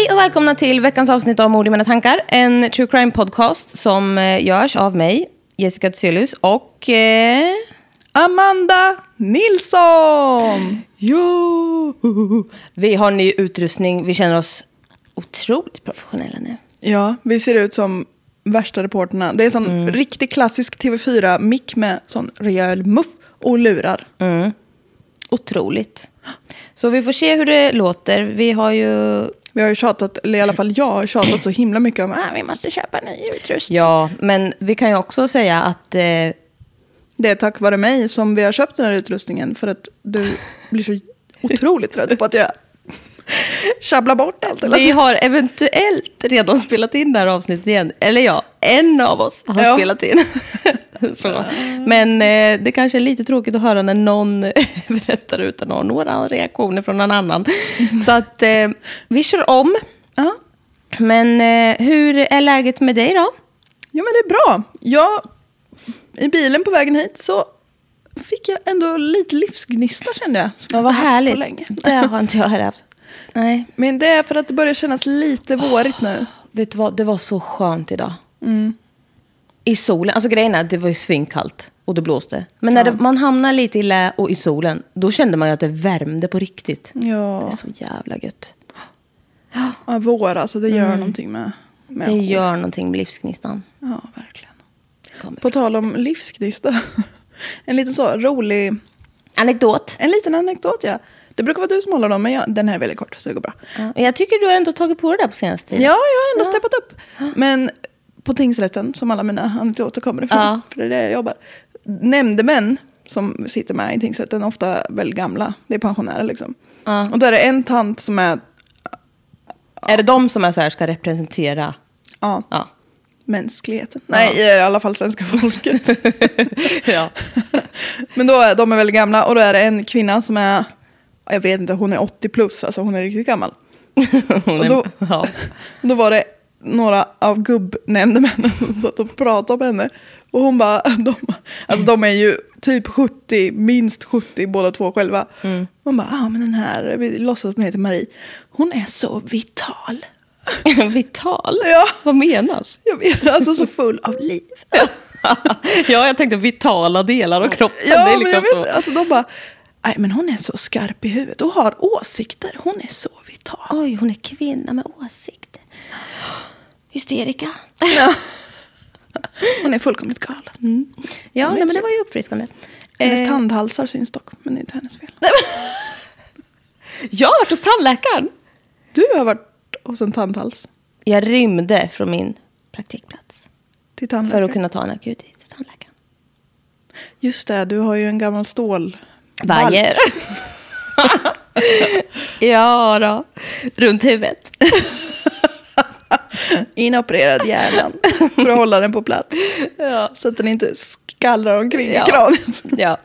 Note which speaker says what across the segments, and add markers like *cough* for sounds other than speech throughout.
Speaker 1: Hej och välkomna till veckans avsnitt av Mord i mina tankar. En true crime podcast som eh, görs av mig, Jessica Tselius och... Eh...
Speaker 2: Amanda Nilsson!
Speaker 1: Jo! Vi har ny utrustning. Vi känner oss otroligt professionella nu.
Speaker 2: Ja, vi ser ut som värsta reporterna. Det är sån
Speaker 1: Mm.
Speaker 2: riktig klassisk TV4-mick med sån rejäl muff och lurar.
Speaker 1: Mm. Otroligt. Så vi får se hur det låter. Vi har ju...
Speaker 2: Vi har ju tjatat, eller i alla fall jag har tjatat så himla mycket om att ah, vi måste köpa ny utrustning.
Speaker 1: Ja, men vi kan ju också säga att... Eh,
Speaker 2: Det är tack vare mig som vi har köpt den här utrustningen för att du blir så otroligt trött på att jag tjabblar bort allt
Speaker 1: vi har eventuellt redan spelat in det här avsnittet igen. Eller ja, en av oss har
Speaker 2: Ja.
Speaker 1: spelat in. *laughs* *laughs* Så. Men eh, det kanske är lite tråkigt att höra när någon *laughs* berättar utan att ha några reaktioner från någon annan. *laughs* Så att eh, vi kör om.
Speaker 2: Ja.
Speaker 1: Men eh, hur är läget med dig då?
Speaker 2: Ja, men det är bra. Jag, I bilen på vägen hit så fick jag ändå lite livsgnista kände jag. som
Speaker 1: Ja, vad härligt.
Speaker 2: länge.
Speaker 1: Det har inte jag heller haft. Nej.
Speaker 2: Men det är för att det börjar kännas lite vårigt nu.
Speaker 1: Vet du vad, det var så skönt idag.
Speaker 2: Mm.
Speaker 1: I solen, alltså grejen är att det var ju svinkallt och det blåste. Men när det, man hamnar lite i lä och i solen, då kände man ju att det värmde på riktigt. Det
Speaker 2: Ja,
Speaker 1: är så jävla gött.
Speaker 2: ja vår alltså. Det gör någonting med, med
Speaker 1: Det
Speaker 2: hår.
Speaker 1: gör någonting med livsgnistan.
Speaker 2: Ja, verkligen.
Speaker 1: Kommer.
Speaker 2: På tal om livsgnista. *laughs* En liten så rolig,
Speaker 1: Anekdot.
Speaker 2: en liten anekdot ja. Det brukar vara du som håller dem, men jag, den här är väldigt kort så det går bra.
Speaker 1: Ja, Jag tycker du har ändå tagit på det där på senaste
Speaker 2: Ja,
Speaker 1: tiden.
Speaker 2: jag har ändå steppat upp. Men på tingsrätten, som alla mina anekdoter kommer ifrån,
Speaker 1: Ja.
Speaker 2: för det är det jag jobbar. Nämndemän som sitter med i tingsrätten, ofta väldigt gamla, det är pensionärer liksom.
Speaker 1: Ja.
Speaker 2: Och då är det en tant som är,
Speaker 1: Är det de som är så här, ska representera?
Speaker 2: ja,
Speaker 1: Ja.
Speaker 2: mänskligheten. Nej, i alla fall svenska folket. *laughs*
Speaker 1: ja. *laughs*
Speaker 2: Men då är de är väldigt gamla och då är det en kvinna som är, jag vet inte, hon är 80 plus, alltså hon är riktigt gammal. *laughs*
Speaker 1: Hon
Speaker 2: Och
Speaker 1: är,
Speaker 2: då-
Speaker 1: ja.
Speaker 2: Då var det några av gubbnämndemännen som *laughs* satt och pratade med henne. Och hon bara, *laughs* de, alltså de är ju typ 70, minst 70 båda två själva. Hon bara, ah men den här, vi låtsas att hon heter Marie, hon är så vital. *laughs*
Speaker 1: Vital?
Speaker 2: Ja.
Speaker 1: Vad menas?
Speaker 2: Jag vet, alltså så full av liv.
Speaker 1: ja, jag tänkte vitala delar av kroppen.
Speaker 2: Ja,
Speaker 1: det är
Speaker 2: men
Speaker 1: liksom
Speaker 2: jag vet,
Speaker 1: så.
Speaker 2: alltså de bara, nej men hon är så skarp i huvudet och har åsikter, hon är så vital.
Speaker 1: Oj, hon är kvinna med åsikter. Hysterika. *laughs*
Speaker 2: Hon är fullkomligt galen.
Speaker 1: Ja, nej, men det var ju uppfriskande.
Speaker 2: Hennes
Speaker 1: Eh,
Speaker 2: tandhalsar syns dock, men det är inte hennes fel. *laughs*
Speaker 1: jag har varit hos tandläkaren.
Speaker 2: Du har varit hos en tandhals
Speaker 1: Jag rymde från min praktikplats
Speaker 2: till
Speaker 1: för
Speaker 2: tandläkare.
Speaker 1: att kunna ta en akut till tandläkaren.
Speaker 2: Just det, du har ju en gammal stål...
Speaker 1: Vajer. *laughs* ja då. Runt huvudet.
Speaker 2: Inopererad hjärnan för att hålla den på plats.
Speaker 1: Ja.
Speaker 2: Så att den inte sk- skallrar omkring
Speaker 1: Ja.
Speaker 2: i kranen.
Speaker 1: Ja.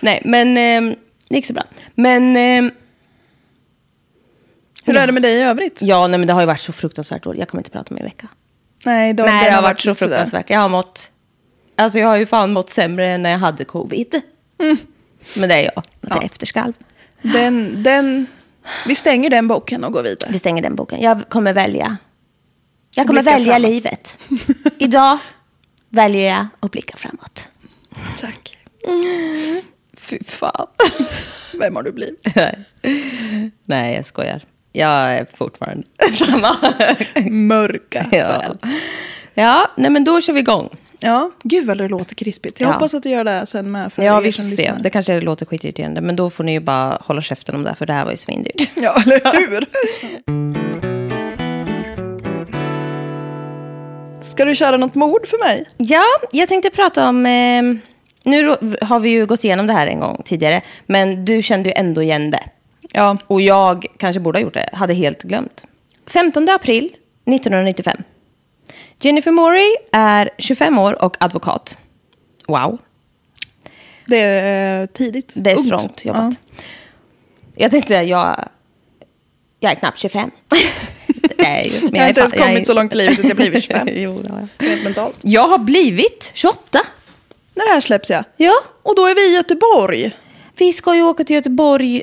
Speaker 1: Nej, men eh, det gick så bra. Men eh,
Speaker 2: Hur är det med dig i övrigt?
Speaker 1: ja, nej, men det har ju varit så fruktansvärt dåligt. Jag kommer inte prata om min vecka.
Speaker 2: Nej, då,
Speaker 1: nej, det har varit så fruktansvärt. Jag har mått... Alltså jag har ju fan mått sämre än när jag hade covid. Men det är jag. Jag
Speaker 2: Ja.
Speaker 1: efterskalv.
Speaker 2: Den, den, vi stänger den boken och går vidare.
Speaker 1: Vi stänger den boken. Jag kommer välja. Jag kommer
Speaker 2: Blicka
Speaker 1: välja
Speaker 2: framåt.
Speaker 1: livet. *laughs* Idag väljer jag att blicka framåt.
Speaker 2: Tack.
Speaker 1: Fy fan.
Speaker 2: Vem har du blivit? *laughs*
Speaker 1: Nej, jag skojar. Jag är fortfarande *laughs* samma.
Speaker 2: Mörka
Speaker 1: ja.
Speaker 2: själ.
Speaker 1: ja, nej men då kör vi igång.
Speaker 2: Ja, gud vad det låter krispigt. Jag
Speaker 1: Ja.
Speaker 2: hoppas att det gör det sen med för
Speaker 1: Ja, vi får se.
Speaker 2: lyssnar.
Speaker 1: Det kanske låter skitirriterande, men då får ni ju bara hålla käften om det, för det här var ju svindyrt.
Speaker 2: Ja, eller hur? Ska du köra något mord för mig?
Speaker 1: Ja, jag tänkte prata om... Eh, nu har vi ju gått igenom det här en gång tidigare, men du kände ju ändå igen det.
Speaker 2: Ja.
Speaker 1: Och jag kanske borde ha gjort det, hade helt glömt. 15 april 1995. Jennifer Morey är 25 år och advokat. Wow,
Speaker 2: Det är tidigt.
Speaker 1: det är strångt jobbat. Jag tänkte, jag, jag är knappt 25. *laughs* ju, men
Speaker 2: Jag har inte ens kommit
Speaker 1: är-
Speaker 2: så långt i livet att jag blivit *laughs* 25.
Speaker 1: jo, det har jag.
Speaker 2: Rent mentalt.
Speaker 1: Jag har blivit 28.
Speaker 2: När det här släpps ja.
Speaker 1: Ja.
Speaker 2: Och då är vi i Göteborg.
Speaker 1: Vi ska ju åka till Göteborg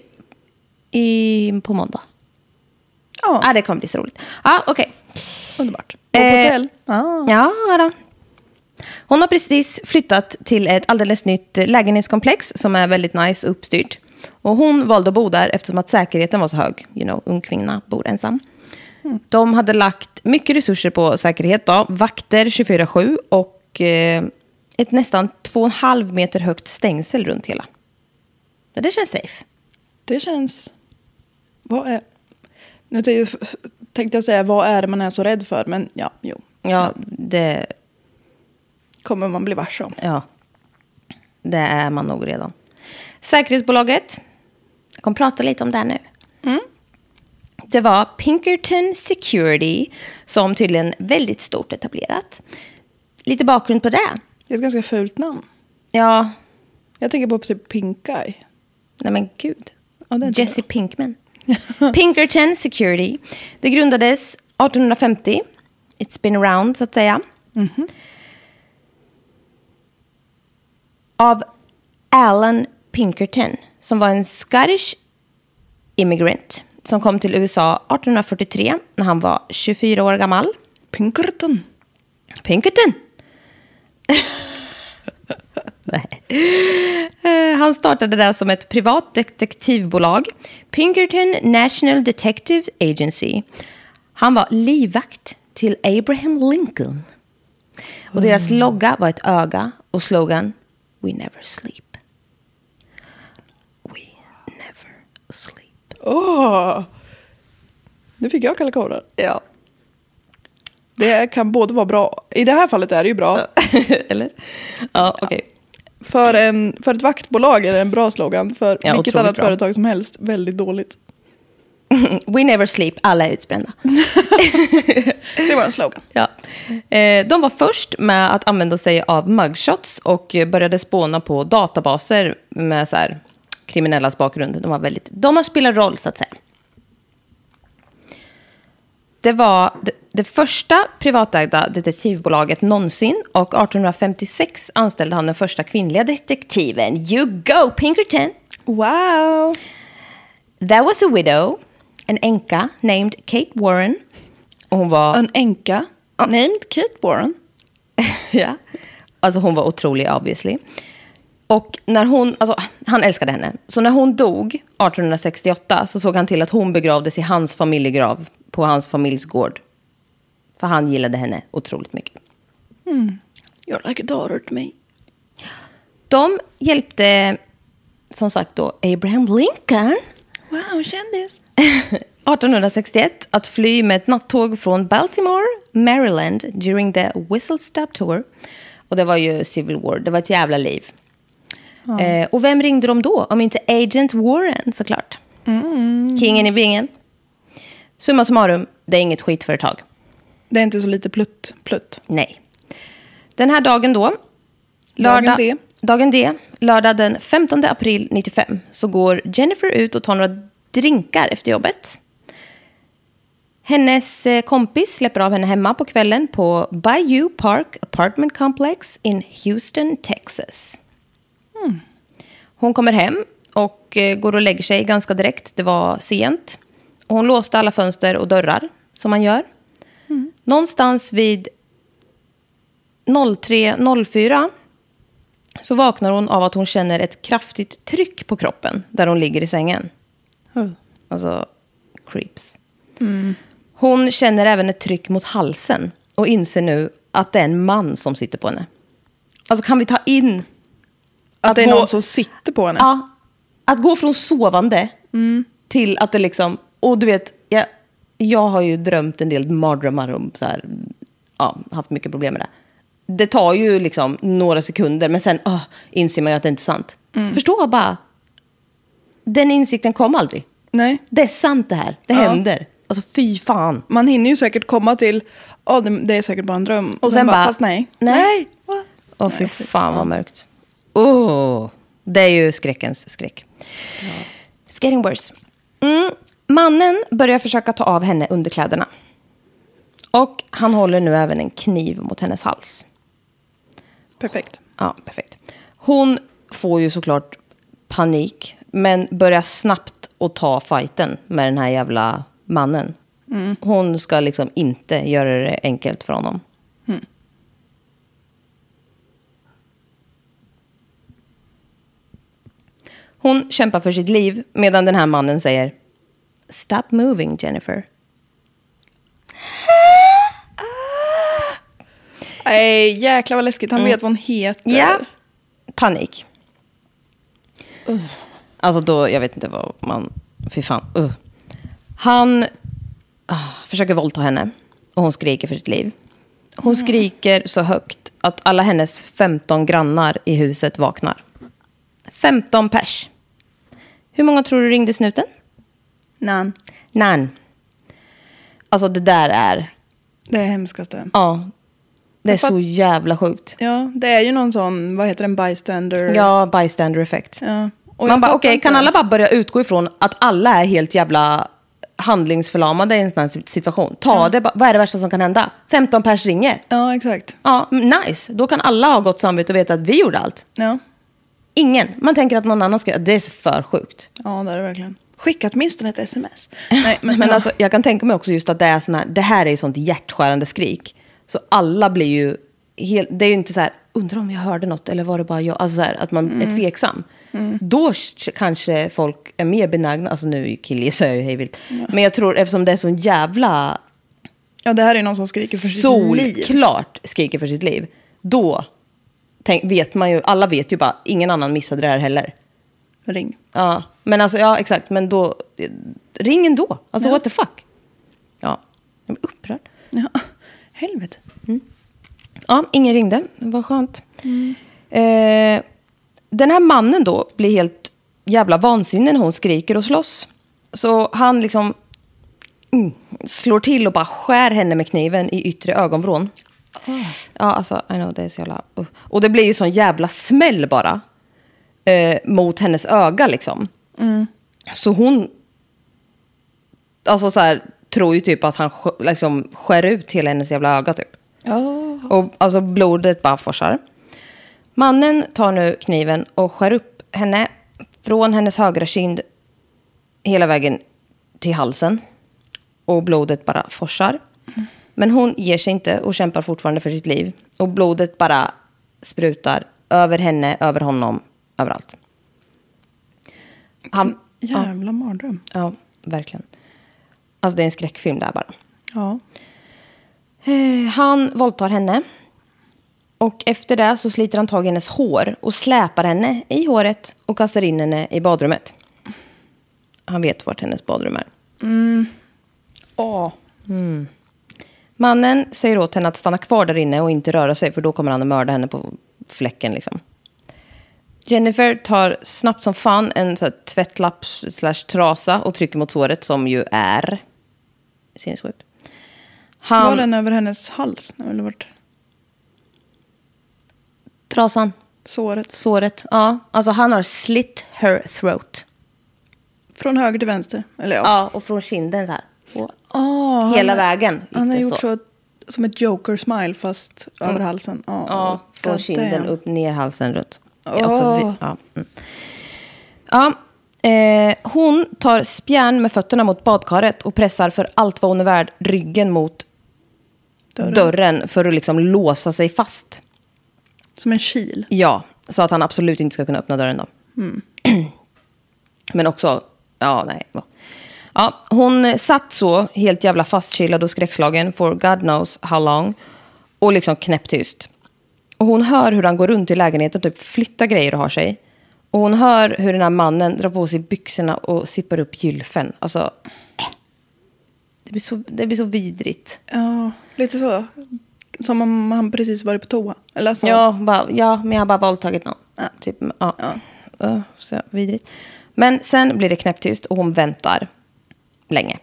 Speaker 1: i, på måndag.
Speaker 2: Ja,
Speaker 1: ah, det kommer bli så roligt. Ja, ah, okej.
Speaker 2: underbart. Och
Speaker 1: Eh,
Speaker 2: hotell. Ah.
Speaker 1: Ja, då. Hon har precis flyttat till ett alldeles nytt lägenhetskomplex som är väldigt nice och uppstyrt. Och hon valde att bo där eftersom att säkerheten var så hög. You know, ung kvinna bor ensam. De hade lagt mycket resurser på säkerhet. Då. Vakter 24-7 och eh, ett nästan 2,5 meter högt stängsel runt hela. Ja, det känns safe.
Speaker 2: Det känns... Vad är... Nu tänkte jag säga vad är det man är så rädd för, men ja, jo.
Speaker 1: Ja, det,
Speaker 2: Kommer man bli varse om.
Speaker 1: Ja, det är man nog redan. Säkerhetsbolaget, jag kommer prata lite om det här nu. Det var Pinkerton Security som tydligen väldigt stort etablerat. Lite bakgrund på det.
Speaker 2: Det är ett ganska fult namn.
Speaker 1: Ja,
Speaker 2: Jag tänker på typ Pink Eye.
Speaker 1: nej men gud.
Speaker 2: Ja, är
Speaker 1: Jesse Pinkman. *laughs* Pinkerton Security. Det grundades 1850. It's been around, så att säga. Av Alan Pinkerton, som var en Scottish immigrant som kom till USA 1843 när han var 24 år gammal.
Speaker 2: Pinkerton.
Speaker 1: Pinkerton. *laughs* Nej. Eh, Han startade det som ett privat detektivbolag, Pinkerton National Detective Agency. Han var livvakt till Abraham Lincoln. Och deras logga var ett öga och slogan We never sleep. We never sleep.
Speaker 2: Åh! Nu fick jag kalla kårar.
Speaker 1: Ja.
Speaker 2: Det kan både vara bra, i det här fallet är det ju bra. *laughs*
Speaker 1: Eller? Ja, okej.
Speaker 2: För, en, för ett vaktbolag är det en bra slogan. För
Speaker 1: Ja,
Speaker 2: vilket annat
Speaker 1: bra.
Speaker 2: företag som helst, väldigt dåligt. *laughs*
Speaker 1: We never sleep, alla är utbrända. *laughs*
Speaker 2: Det var en slogan.
Speaker 1: Ja. Eh, de var först med att använda sig av mugshots och började spåna på databaser med så här, kriminellas bakgrund. De, var väldigt, de har spelat roll, så att säga. Det var det, det första privatägda detektivbolaget någonsin och 1856 anställde han den första kvinnliga detektiven. You go, Pinkerton!
Speaker 2: Wow!
Speaker 1: There was a widow, en änka named Kate Warren. Och hon var...
Speaker 2: En änka named Kate Warren. *laughs*
Speaker 1: ja. Alltså hon var otrolig obviously. Och när hon, alltså han älskade henne. Så när hon dog 1868 så såg han till att hon begravdes i hans familjegrav på hans familjs gård. För han gillade henne otroligt mycket.
Speaker 2: You're like a daughter to me.
Speaker 1: De hjälpte, som sagt då, Abraham Lincoln
Speaker 2: Wow, kändis. *laughs*
Speaker 1: 1861 att fly med ett nattåg från Baltimore, Maryland during the Whistle Stop Tour. Och det var ju Civil War, det var ett jävla liv. Eh, och vem ringde de då? Om inte Agent Warren såklart. Kingen i bingen. Summa summarum, det är inget skitföretag.
Speaker 2: Det är inte så lite plutt, plutt.
Speaker 1: Nej. Den här dagen då,
Speaker 2: Dagen
Speaker 1: lördag,
Speaker 2: D.
Speaker 1: Dagen D, lördag den 15 april 95, så går Jennifer ut och tar några drinkar efter jobbet. Hennes eh, kompis släpper av henne hemma på kvällen på Bayou Park Apartment Complex in Houston, Texas. Hon kommer hem och eh, går och lägger sig ganska direkt. Det var sent. Hon låste alla fönster och dörrar, som man gör. Någonstans vid 03.04 så vaknar hon av att hon känner ett kraftigt tryck på kroppen där hon ligger i sängen.
Speaker 2: Oh.
Speaker 1: Alltså, creeps. Hon känner även ett tryck mot halsen och inser nu att det är en man som sitter på henne. Alltså kan vi ta in...
Speaker 2: Att, det är
Speaker 1: gå-
Speaker 2: någon som sitter på henne.
Speaker 1: Ja, att gå från sovande till att det liksom... Och du vet, jag, jag har ju drömt en del mardrömmar om så här, ja, haft mycket problem med det. Det tar ju liksom några sekunder, men sen ah, inser man ju att det inte är sant. Förstå bara, den insikten kom aldrig.
Speaker 2: Nej.
Speaker 1: Det är sant det här, det
Speaker 2: Ja.
Speaker 1: händer. Alltså fy fan.
Speaker 2: Man hinner ju säkert komma till, ja det, det är säkert bara en dröm.
Speaker 1: Och sen bara,
Speaker 2: fast nej.
Speaker 1: nej.
Speaker 2: Va?
Speaker 1: Åh fy fan vad mörkt. Oh, det är ju skräckens skräck. It's getting worse. Mm. Mannen börjar försöka ta av henne underkläderna. Och han håller nu även en kniv mot hennes hals.
Speaker 2: Perfekt.
Speaker 1: Ja, perfekt. Hon får ju såklart panik, men börjar snabbt att ta fighten med den här jävla mannen. Hon ska liksom inte göra det enkelt för honom. Hon kämpar för sitt liv medan den här mannen säger Stop moving Jennifer.
Speaker 2: Nej, jäklar vad läskigt. Han vet vad hon heter.
Speaker 1: Ja. Panik. Alltså då, jag vet inte vad man... Fy fan. Uh. Han ah, försöker våldta henne och hon skriker för sitt liv. Hon skriker så högt att alla hennes 15 grannar i huset vaknar. 15 pers. Hur många tror du ringde snuten?
Speaker 2: Nan.
Speaker 1: Nan. Alltså det där är...
Speaker 2: Det är hemskaste.
Speaker 1: Ja. Det är så jävla sjukt.
Speaker 2: Ja, det är ju någon sån, vad heter den, bystander?
Speaker 1: Ja, bystander effect.
Speaker 2: Ja.
Speaker 1: Man bara, okej,
Speaker 2: inte.
Speaker 1: kan alla bara börja utgå ifrån att alla är helt jävla handlingsförlamade i en sån här situation? Ta det, bara- vad är det värsta som kan hända? 15 pers ringer.
Speaker 2: Ja, exakt.
Speaker 1: Ja, nice. Då kan alla ha gott samvete och veta att vi gjorde allt.
Speaker 2: Ja.
Speaker 1: Ingen. Man tänker att någon annan ska Det är så för sjukt.
Speaker 2: ja, det är det verkligen. Skicka åtminstone ett sms. *laughs* Nej, men,
Speaker 1: Men alltså, jag kan tänka mig också just att det är sån här, det här är ju sånt hjärtskärande skrik. Så alla blir ju, helt, det är ju inte så här, undrar om jag hörde något eller var det bara jag? Alltså så här, att man
Speaker 2: Mm.
Speaker 1: är tveksam. Då k- kanske folk är mer benägna, alltså nu killgissar jag ju hej vilt. Men jag tror eftersom det är sån jävla
Speaker 2: ja, det här är någon som skriker för sitt liv.
Speaker 1: solklart skriker för sitt liv. Då tänk, vet man ju, alla vet ju bara, ingen annan missade det här heller.
Speaker 2: Ring.
Speaker 1: Ja, men alltså, ja exakt, men då, ring ändå. Alltså
Speaker 2: Ja.
Speaker 1: what the fuck. Ja, jag blir upprörd.
Speaker 2: Ja. *laughs* Helvete.
Speaker 1: Ja, ingen ringde. Det var skönt. Eh, den här mannen då blir helt jävla vansinnig när hon skriker och slåss. Så han liksom mm, slår till och bara skär henne med kniven i yttre ögonvrån. Ja, alltså, I know, det är så jävla... Uh. Och det blir ju sån jävla smäll bara. Eh, mot hennes öga liksom. Så hon... Alltså så här, tror ju typ att han liksom skär ut hela hennes jävla öga typ.
Speaker 2: Ja.
Speaker 1: Och alltså blodet bara forsar. Mannen tar nu kniven och skär upp henne från hennes högra kind hela vägen till halsen. Och blodet bara forsar. Men hon ger sig inte och kämpar fortfarande för sitt liv. Och blodet bara sprutar över henne, över honom, överallt. Han, ja,
Speaker 2: Jävla mardröm.
Speaker 1: ja, verkligen. Alltså det är en skräckfilm där bara.
Speaker 2: Ja.
Speaker 1: Eh, Han våldtar henne. Och efter det så sliter han tag i hennes hår och släpar henne i håret och kastar in henne i badrummet. Han vet vart hennes badrum är.
Speaker 2: Åh.
Speaker 1: Mannen säger åt henne att stanna kvar där inne och inte röra sig för då kommer han att mörda henne på fläcken. Liksom. Jennifer tar snabbt som fan en så här, tvättlapp slash trasa och trycker mot såret som ju är sinnessjukt. Han,
Speaker 2: Var den över hennes hals? Eller vart?
Speaker 1: Trasan.
Speaker 2: Såret.
Speaker 1: Såret. Ja, alltså han har slit her throat.
Speaker 2: Från höger till vänster. Eller ja.
Speaker 1: Ja, och från kinden så här.
Speaker 2: Ah,
Speaker 1: hela
Speaker 2: han,
Speaker 1: vägen
Speaker 2: Han har gjort
Speaker 1: så.
Speaker 2: så. som ett joker-smile fast över halsen. Ah,
Speaker 1: Ja, från kinden upp, ner halsen runt. Också, vi- ja. Mm. ja eh, hon tar spjärn med fötterna mot badkaret och pressar för allt vad hon är värd ryggen mot
Speaker 2: Dörren.
Speaker 1: dörren, för att liksom låsa sig fast.
Speaker 2: Som en kil.
Speaker 1: Ja, så att han absolut inte ska kunna öppna dörren då. *clears throat* Men också, ja nej. Ja, hon satt så, helt jävla fastkilad och skräckslagen for God knows how long. Och liksom knäpptyst. Och hon hör hur han går runt i lägenheten och typ flyttar grejer och har sig. Och hon hör hur den här mannen drar på sig byxorna och sippar upp gylfen. Alltså, det blir så, det blir så vidrigt.
Speaker 2: Ja, lite så. Som om han precis varit på toa. Eller så.
Speaker 1: Ja, bara, ja, men jag har bara våldtagit någon. Typ, ja. Ja, så vidrigt. Men sen blir det knäpptyst och hon väntar länge.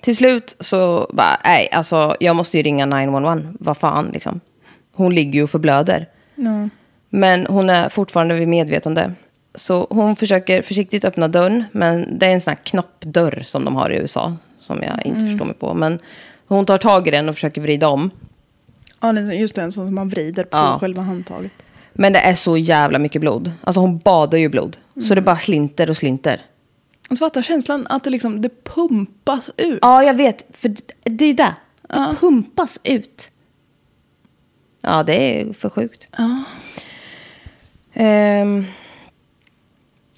Speaker 1: Till slut så bara, nej, alltså jag måste ju ringa 911. Vad fan liksom. Hon ligger ju och förblöder.
Speaker 2: Ja.
Speaker 1: Men hon är fortfarande vid medvetande. Så hon försöker försiktigt öppna dörren. Men det är en sån här knoppdörr som de har i USA. Som jag inte förstår mig på. Men hon tar tag i den och försöker vrida om.
Speaker 2: Ja, det är just den som man vrider på
Speaker 1: Ja.
Speaker 2: själva handtaget.
Speaker 1: Men det är så jävla mycket blod. Alltså hon badar ju blod. Så det bara slinter och slinter.
Speaker 2: Och så fattar känslan att det liksom det pumpas ut.
Speaker 1: Ja, jag vet. För det- är det. Det pumpas ut. Ja, det är för sjukt. Ehm,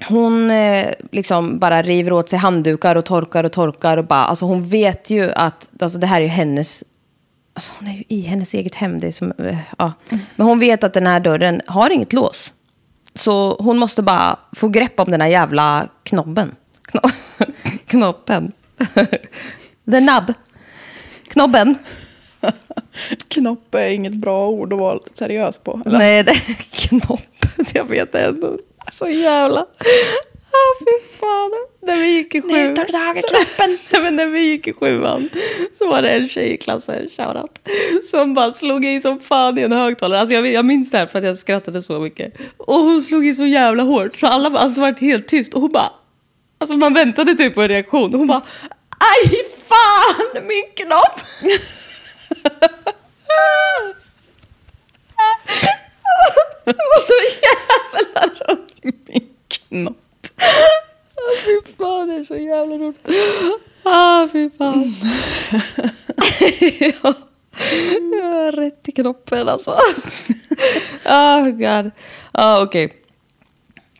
Speaker 1: hon eh, liksom bara river åt sig handdukar och torkar och torkar. Och bara, alltså hon vet ju att alltså det här är ju hennes... Alltså hon är ju i hennes eget hem. Det som, eh, ja. Men hon vet att den här dörren har inget lås. Så hon måste bara få grepp om den här jävla knobben. Kno knoppen. *laughs* The nub. Knobben. *laughs*
Speaker 2: Knopp är inget bra ord att vara seriös på. Eller?
Speaker 1: Nej, det är *laughs* knopp. Jag vet ändå. Så jävla... Ah, fy fan. När vi gick i sjuan.
Speaker 2: Nu tar du tag i knoppen.
Speaker 1: Men när vi gick i sjuan så var det en tjej i klassen, shoutout, som bara slog i som fan i en högtalare. Alltså jag, jag minns det här för att jag skrattade så mycket. Och hon slog i så jävla hårt så alla bara, alltså det var helt tyst. Och hon bara, alltså man väntade typ på en reaktion. Och hon bara, aj fan min knopp! det var så jävla roligt.
Speaker 2: Min knopp.
Speaker 1: Fy fan, det är så jävla roligt. Ah, fy fan. *laughs* ja. Jag har rätt i knoppen alltså. oh god. Ah, Okej.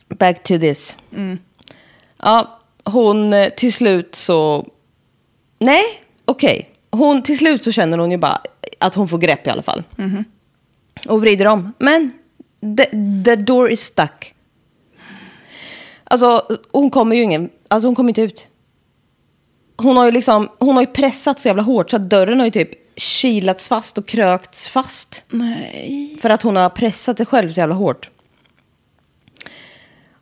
Speaker 1: Back to this. Ja, hon eh, till slut så... Nej, okej. Hon Till slut så känner hon ju bara att hon får grepp i alla fall. Och vrider om. Men the, the door is stuck. Alltså, hon kommer ju ingen... Alltså hon kommer inte ut. Hon har ju liksom... Hon har ju pressat så jävla hårt så att dörren har ju typ kilats fast och krökts fast.
Speaker 2: Nej.
Speaker 1: För att hon har pressat sig själv så jävla hårt.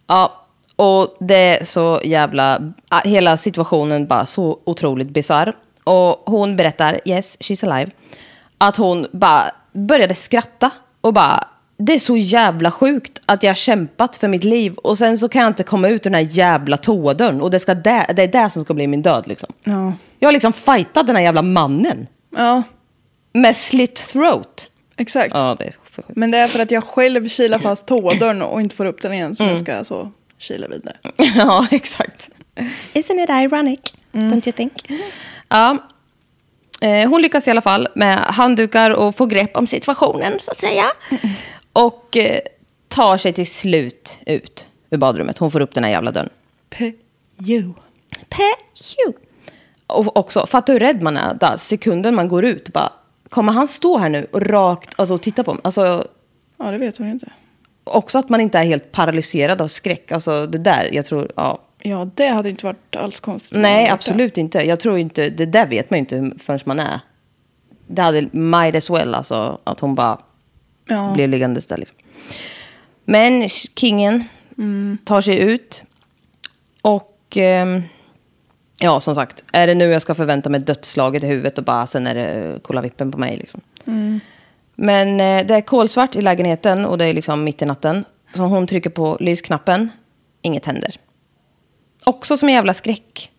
Speaker 1: Ja, och det är så jävla... ah, Hela situationen bara så otroligt bizarr. Och hon berättar, yes, she's alive, att hon bara började skratta och bara... Det är så jävla sjukt att jag har kämpat för mitt liv och sen så kan jag inte komma ut ur den här jävla toadörren och det, ska det, det är det som ska bli min död liksom.
Speaker 2: Ja.
Speaker 1: Jag har liksom fightat den här jävla mannen
Speaker 2: Ja,
Speaker 1: med slit throat.
Speaker 2: exakt.
Speaker 1: Ja, det.
Speaker 2: Men det är för att jag själv kilar fast toadörren och inte får upp den igen som jag ska så kila vidare. *laughs*
Speaker 1: Ja, exakt. Isn't it ironic? Don't you think? Ja. Eh, hon lyckas i alla fall med handdukar och få grepp om situationen, så att säga. *laughs* Och eh, tar sig till slut ut ur badrummet. Hon får upp den här jävla dörren.
Speaker 2: P-U.
Speaker 1: Pew. Och också, fattar du hur rädd man är? Där, sekunden man går ut, bara, kommer han stå här nu och rakt alltså, och titta på mig? Alltså,
Speaker 2: Ja, det vet hon inte.
Speaker 1: Också att man inte är helt paralyserad av skräck. Alltså det där, jag tror, ja.
Speaker 2: Ja, det hade inte varit alls konstigt.
Speaker 1: Nej, absolut inte. Jag tror inte, det där vet man ju inte förrän man är. Det hade might as well, alltså, att hon bara.
Speaker 2: Ja.
Speaker 1: blev liggandes där. Liksom. Men kingen tar sig ut. Och ehm, ja, som sagt, är det nu jag ska förvänta mig dödslaget i huvudet och bara sen är det kolla vippen på mig. Liksom. Men eh, det är kolsvart i lägenheten och det är liksom mitt i natten. Så hon trycker på lysknappen. Inget händer. Också som en jävla skräck.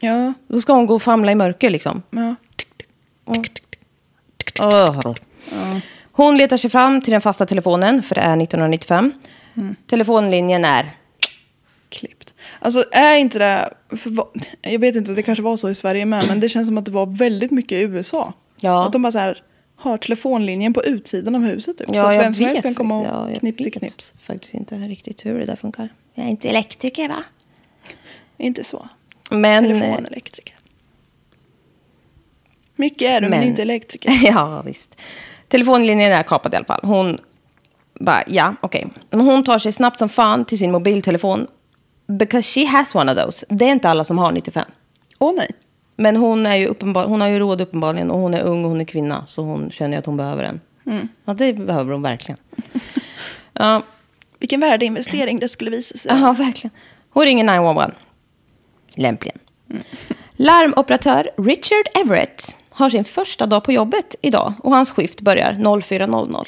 Speaker 2: Ja.
Speaker 1: Då ska hon gå och famla i mörker liksom.
Speaker 2: ja.
Speaker 1: Åh. Hon letar sig fram till den fasta telefonen, för det är 1995. Telefonlinjen är...
Speaker 2: Klippt. Alltså är inte det, för, jag vet inte, det kanske var så i Sverige med, men det känns som att det var väldigt mycket i USA.
Speaker 1: Ja.
Speaker 2: Att de bara så här, har telefonlinjen på utsidan av huset typ. så
Speaker 1: Ja,
Speaker 2: att
Speaker 1: jag
Speaker 2: vem som helst
Speaker 1: vet.
Speaker 2: kan komma och
Speaker 1: Ja, jag
Speaker 2: knipsi
Speaker 1: vet
Speaker 2: knips.
Speaker 1: faktiskt inte riktigt hur det där funkar. Jag är inte elektriker va?
Speaker 2: Inte så.
Speaker 1: Men...
Speaker 2: Telefonelektriker. Mycket är du, men,
Speaker 1: Men-
Speaker 2: inte elektriker. *laughs*
Speaker 1: ja, visst. Telefonlinjen är kapad i alla fall. Hon bara, ja, okej. Men hon tar sig snabbt som fan till sin mobiltelefon. Because she has one of those. Det är inte alla som har 95.
Speaker 2: Åh nej.
Speaker 1: Men hon, är ju uppenbar, hon har ju råd uppenbarligen och hon är ung och hon är kvinna. Så hon känner ju att hon behöver en. Ja, det behöver hon verkligen. *laughs* ja,
Speaker 2: Vilken värdeinvestering det skulle visa sig.
Speaker 1: ja, verkligen. Hon ringer 911. Lämpligen. Larmoperatör Richard Everett har sin första dag på jobbet idag. Och hans skift börjar 04.00.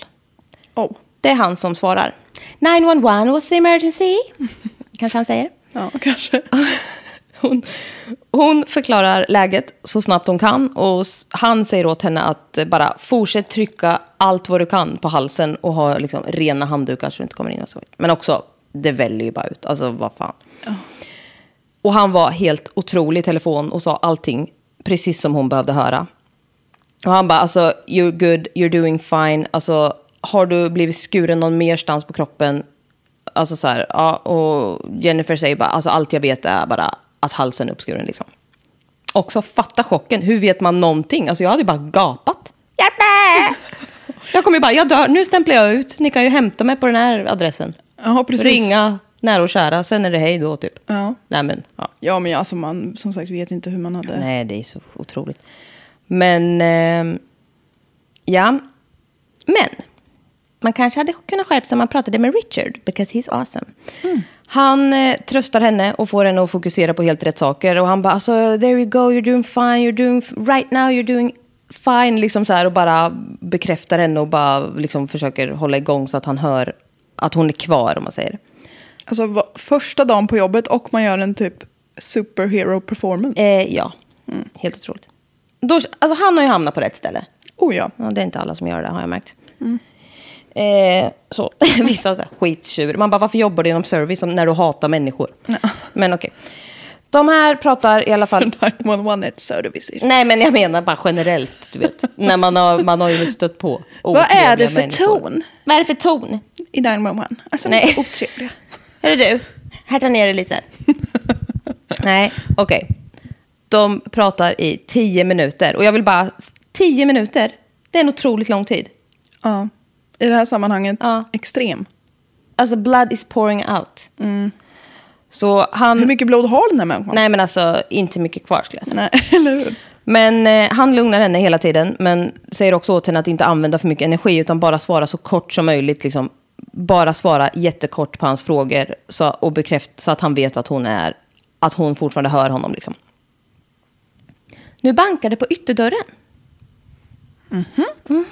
Speaker 2: Oh.
Speaker 1: Det är han som svarar. 911, what's the emergency? *laughs* Kanske han säger.
Speaker 2: Ja, kanske. *laughs*
Speaker 1: Hon, hon förklarar läget så snabbt hon kan och han säger åt henne att bara fortsätt trycka allt vad du kan på halsen och ha liksom rena handdukar så du inte kommer in och så. Men också, det väller ju bara ut. Alltså vad fan. Och han var helt otrolig i telefon och sa allting precis som hon behövde höra. Och han bara, alltså, you're good, you're doing fine. Alltså, har du blivit skuren någon merstans på kroppen? Alltså så här, ja. Och Jennifer säger bara, alltså allt jag vet är bara att halsen är uppskuren liksom. Också fatta chocken, hur vet man någonting? Alltså jag hade ju bara gapat. Hjälp mig! Jag kommer ju bara, jag dör, nu stämplar jag ut. Ni kan ju hämta mig på den här adressen.
Speaker 2: Ja, precis.
Speaker 1: Ringa nära och kära, sen är det hej då typ.
Speaker 2: Ja.
Speaker 1: Nej men, ja.
Speaker 2: Ja, men alltså man som sagt vet inte hur man hade...
Speaker 1: Nej, det är så otroligt. Men, ehm, ja. Men, man kanske hade kunnat skärpa sig om man pratade med Richard, because he's awesome. Han eh, tröstar henne och får henne att fokusera på helt rätt saker. Och han bara, alltså, there you go, you're doing fine, you're doing, right now you're doing fine. Liksom så här och bara bekräftar henne och bara liksom försöker hålla igång så att han hör att hon är kvar, om man säger.
Speaker 2: Alltså va- första dagen på jobbet och man gör en typ superhero performance.
Speaker 1: Eh, ja, helt otroligt. Då, alltså, han har ju hamnat på rätt ställe.
Speaker 2: Oh ja.
Speaker 1: Ja, det är inte alla som gör det, har jag märkt. Eh, så. *laughs* Vissa så här, skittjur. Man bara, varför jobbar du inom service när du hatar människor? Men okej. De här pratar i alla fall... *laughs*
Speaker 2: 911 ett service.
Speaker 1: Nej, men jag menar bara generellt, du vet. när man har, man har ju stött på
Speaker 2: Vad är det för
Speaker 1: människor.
Speaker 2: ton
Speaker 1: Vad är det för ton?
Speaker 2: i 911? Alltså
Speaker 1: Nej.
Speaker 2: de är så otrevliga. *laughs*
Speaker 1: Är det du? Härta ner det lite. Nej, okej. De pratar i tio minuter. Och jag vill bara... Tio minuter, det är en otroligt lång tid.
Speaker 2: Ja. I det här sammanhanget,
Speaker 1: Ja.
Speaker 2: extrem.
Speaker 1: Alltså, blood is pouring out. Så han...
Speaker 2: Hur mycket blod har den här människan?
Speaker 1: Nej, men alltså inte mycket kvar skulle jag säga.
Speaker 2: Nej, *laughs* eller hur?
Speaker 1: Men eh, han lugnar henne hela tiden, men säger också åt henne att inte använda för mycket energi, utan bara svara så kort som möjligt. Liksom, bara svara jättekort på hans frågor så, och bekräfta så att han vet att hon, är, att hon fortfarande hör honom. Liksom. Nu bankar det på ytterdörren. Mhm.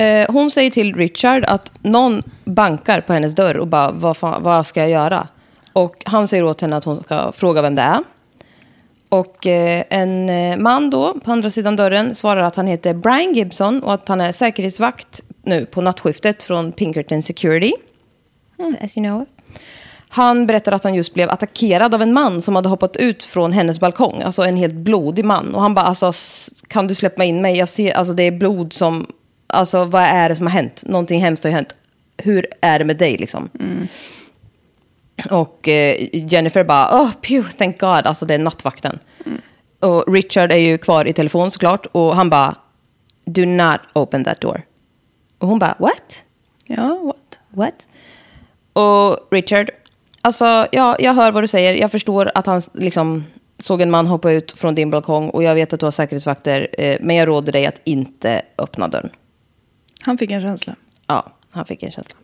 Speaker 1: Eh, hon säger till Richard att någon bankar på hennes dörr och bara, vad, fan, vad ska jag göra? Och han säger åt henne att hon ska fråga vem det är. Och eh, en eh, man då, på andra sidan dörren, svarar att han heter Brian Gibson och att han är säkerhetsvakt nu på nattskiftet från Pinkerton Security. As you know. Han berättar att han just blev attackerad av en man som hade hoppat ut från hennes balkong. Alltså en helt blodig man. Och han bara, alltså, kan du släppa in mig? Jag ser, alltså det är blod som, alltså vad är det som har hänt? Någonting hemskt har ju hänt. Hur är det med dig liksom? Och eh, Jennifer bara, oh, pew, thank God, alltså det är nattvakten. Och Richard är ju kvar i telefon såklart. Och han bara, do not open that door. Och hon bara, what?
Speaker 2: Ja, what?
Speaker 1: What? Och Richard, alltså ja, jag hör vad du säger. Jag förstår att han liksom såg en man hoppa ut från din balkong och jag vet att du har säkerhetsvakter. Eh, men jag råder dig att inte öppna dörren.
Speaker 2: Han fick en känsla.
Speaker 1: Ja, han fick en känsla.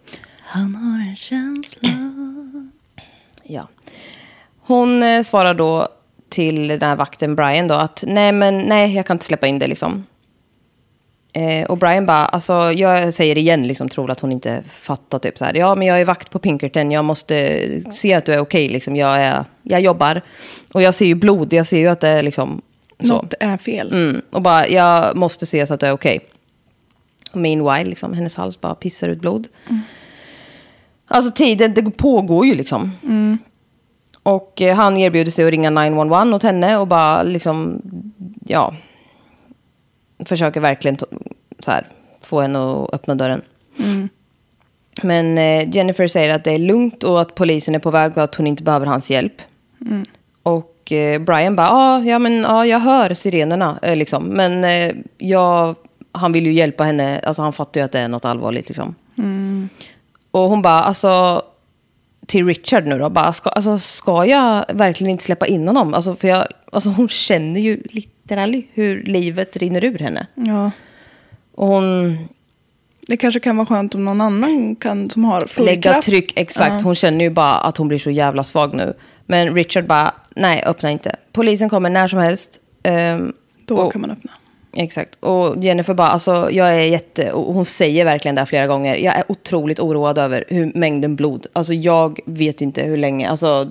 Speaker 2: Han har en känsla. *clears throat*
Speaker 1: Ja. Hon eh, svarar då till den här vakten Brian då att nej men nej jag kan inte släppa in det liksom. Eh, och Brian bara, alltså jag säger igen, liksom tror att hon inte fattar typ så här. Ja, men jag är vakt på Pinkerton, jag måste se att du är okej, liksom. Jag, är, jag jobbar. Och jag ser ju blod, jag ser ju att det är liksom så.
Speaker 2: Något är fel.
Speaker 1: Mm, och bara, jag måste se så att det är okej. Och Meanwhile, liksom, hennes hals bara pissar ut blod. Alltså tiden, det pågår ju liksom. Och eh, han erbjuder sig att ringa 911 åt henne och bara liksom, ja, försöker verkligen så här, få henne att öppna dörren. Men eh, Jennifer säger att det är lugnt och att polisen är på väg och att hon inte behöver hans hjälp. Och eh, Brian bara, ah, ja men ja, jag hör sirenerna eh, liksom. Men eh, jag, han vill ju hjälpa henne, alltså han fattar ju att det är något allvarligt liksom. Och hon bara, alltså till Richard nu då, bara, ska, alltså, ska jag verkligen inte släppa in honom? Alltså, för jag, alltså, hon känner ju literally hur livet rinner ur henne.
Speaker 2: Ja.
Speaker 1: Och hon
Speaker 2: Det kanske kan vara skönt om någon annan kan, som har full
Speaker 1: lägga
Speaker 2: kraft.
Speaker 1: tryck, exakt.
Speaker 2: Ja.
Speaker 1: Hon känner ju bara att hon blir så jävla svag nu. Men Richard bara, nej öppna inte. Polisen kommer när som helst. Ehm,
Speaker 2: Då
Speaker 1: och-
Speaker 2: kan man öppna.
Speaker 1: Exakt. Och Jennifer bara, alltså jag är jätte, och hon säger verkligen det här flera gånger. Jag är otroligt oroad över hur mängden blod. Alltså jag vet inte hur länge, alltså.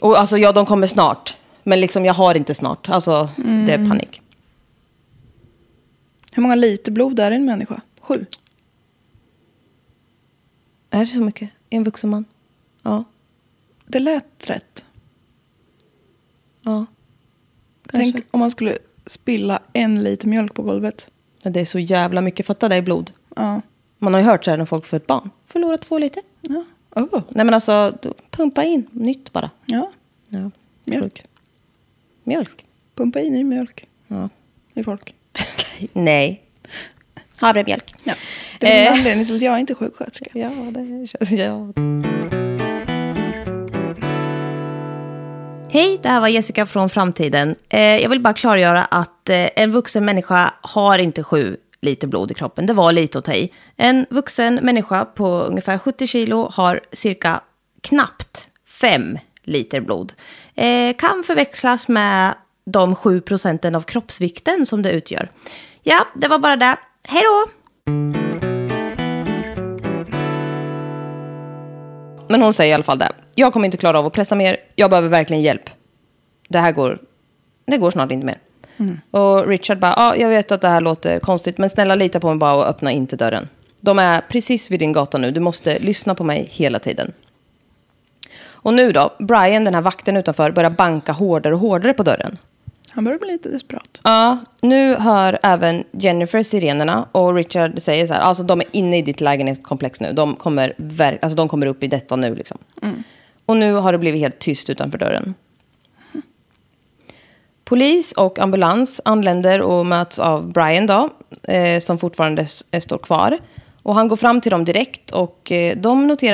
Speaker 1: Och alltså ja, de kommer snart. Men liksom jag har inte snart. Alltså det är panik.
Speaker 2: Hur många liter blod är i en människa? Sju.
Speaker 1: Är det så mycket? I en vuxen man? Ja.
Speaker 2: Det lät rätt.
Speaker 1: Ja. Kanske.
Speaker 2: Tänk om man skulle spilla en liter mjölk på golvet.
Speaker 1: Det är så jävla mycket. Fatta i blod.
Speaker 2: Ja.
Speaker 1: Man har ju hört så här när folk får ett barn. Förlorar två liter.
Speaker 2: Ja. Oh.
Speaker 1: Nej men alltså, pumpa in nytt bara.
Speaker 2: ja.
Speaker 1: Ja.
Speaker 2: Mjölk.
Speaker 1: Mjölk?
Speaker 2: Pumpa i ny mjölk
Speaker 1: Ja.
Speaker 2: i folk. *laughs*
Speaker 1: Nej. Havremjölk.
Speaker 2: Ja. Det finns en
Speaker 1: Eh.
Speaker 2: anledning till att jag inte är sjuksköterska.
Speaker 1: Ja, det känns... *laughs* Ja. Hej, det här var Jessica från framtiden. Eh, jag vill bara klargöra att eh, en vuxen människa har inte sju liter blod i kroppen. Det var lite att ta i. En vuxen människa på ungefär 70 kilo har cirka knappt fem liter blod. Eh, kan förväxlas med de sju procenten av kroppsvikten som det utgör. Ja, det var bara det. Hej då! Men hon säger i alla fall det. Jag kommer inte klara av att pressa mer. Jag behöver verkligen hjälp. Det här går, det går snart inte mer. Och Richard bara, ja, jag vet att det här låter konstigt, men snälla lita på mig bara och öppna inte dörren. De är precis vid din gata nu. Du måste lyssna på mig hela tiden. Och nu då, Brian, den här vakten utanför, börjar banka hårdare och hårdare på dörren.
Speaker 2: Han börjar bli lite desperat.
Speaker 1: Ja, nu hör även Jennifer sirenerna och Richard säger så här, alltså de är inne i ditt lägenhetskomplex nu. De kommer, ver- alltså, de kommer upp i detta nu liksom. Och nu har det blivit helt tyst utanför dörren. Polis och ambulans anländer och möts av Brian då, eh, som fortfarande s- står kvar. Och han går fram till dem direkt och eh, de noterar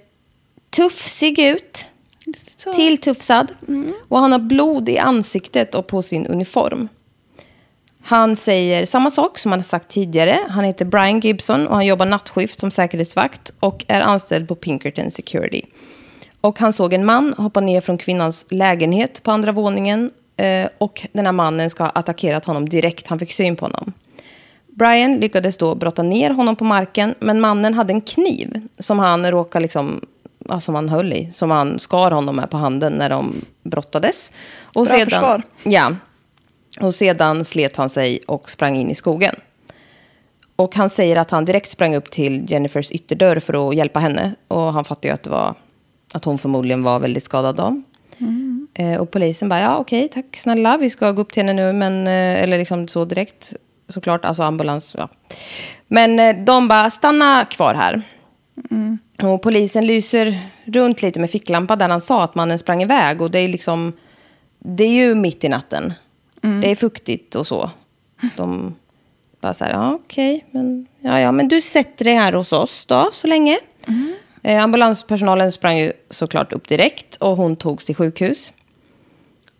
Speaker 1: tuffsig ut.
Speaker 2: Så.
Speaker 1: Tilltufsad. Och han har blod i ansiktet och på sin uniform. Han säger samma sak som han har sagt tidigare. Han heter Brian Gibson och han jobbar nattskift som säkerhetsvakt och är anställd på Pinkerton Security. Och han såg en man hoppa ner från kvinnans lägenhet på andra våningen eh, och den här mannen ska ha attackerat honom direkt han fick syn på honom. Brian lyckades då brotta ner honom på marken, men mannen hade en kniv som han råkade liksom som han höll i. Som han skar honom med på handen när de brottades. Och
Speaker 2: Bra försvar.
Speaker 1: Ja. Och sedan slet han sig och sprang in i skogen. Och han säger att han direkt sprang upp till Jennifers ytterdörr för att hjälpa henne. Och han fattar ju att, det var, att hon förmodligen var väldigt skadad då. Eh, och polisen bara, ja okej, tack snälla, vi ska gå upp till henne nu, men, eh, eller liksom så direkt, såklart, alltså ambulans, ja. Men eh, de bara, stanna kvar här. Och polisen lyser runt lite med ficklampa där han sa att mannen sprang iväg. Och det är liksom, det är ju mitt i natten. Det är fuktigt och så. De bara så här, ja okej, men, ja, ja, men du sätter dig här hos oss då, så länge. Eh, ambulanspersonalen sprang ju såklart upp direkt och hon togs till sjukhus.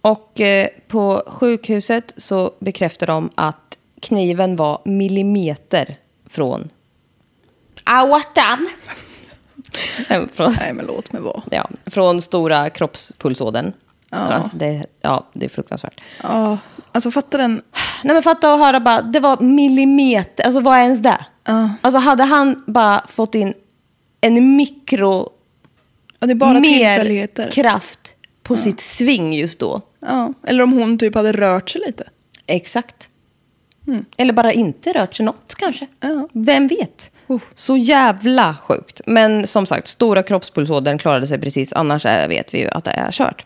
Speaker 1: Och eh, på sjukhuset så bekräftar de att kniven var millimeter från aortan. Från,
Speaker 2: Nej, men låt mig vara.
Speaker 1: ja, från stora kroppspulsådern.
Speaker 2: Ja.
Speaker 1: Alltså det, ja, det är fruktansvärt.
Speaker 2: Ja, alltså fatta den.
Speaker 1: Nej men fatta att höra bara, det var millimeter, alltså vad är ens det?
Speaker 2: Ja.
Speaker 1: Alltså hade han bara fått in en mikro
Speaker 2: Ja, det är bara
Speaker 1: mer
Speaker 2: tillfälligheter.
Speaker 1: kraft på sitt sving just då.
Speaker 2: Ja. Eller om hon typ hade rört sig lite.
Speaker 1: Exakt. Eller bara inte rört sig något kanske.
Speaker 2: Ja.
Speaker 1: Vem vet? Så jävla sjukt. Men som sagt, stora kroppspulsådern klarade sig precis. Annars är, vet vi ju att det är kört.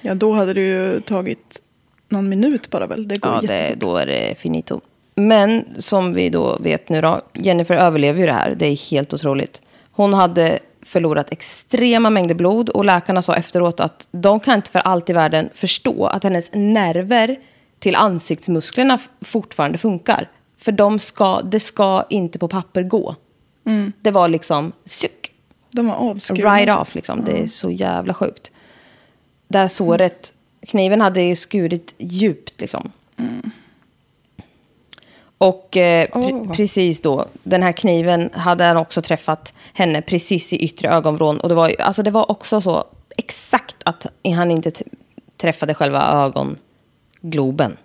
Speaker 2: Ja, då hade det ju tagit någon minut bara väl. Det går
Speaker 1: Ja, det, då är det finito. Men som vi då vet nu då, Jennifer överlever ju det här. Det är helt otroligt. Hon hade förlorat extrema mängder blod och läkarna sa efteråt att de kan inte för allt i världen förstå att hennes nerver till ansiktsmusklerna fortfarande funkar. För de ska, det ska inte på papper gå. Det var liksom tjuck,
Speaker 2: De var avskurna.
Speaker 1: right off. Liksom. Det är så jävla sjukt. Det här såret, kniven hade ju skurit djupt liksom. Och eh, pre-
Speaker 2: Åh.
Speaker 1: precis då, den här kniven hade han också träffat henne precis i yttre ögonvrån. Och det var, ju- alltså det var också så exakt att han inte träffade själva ögongloben.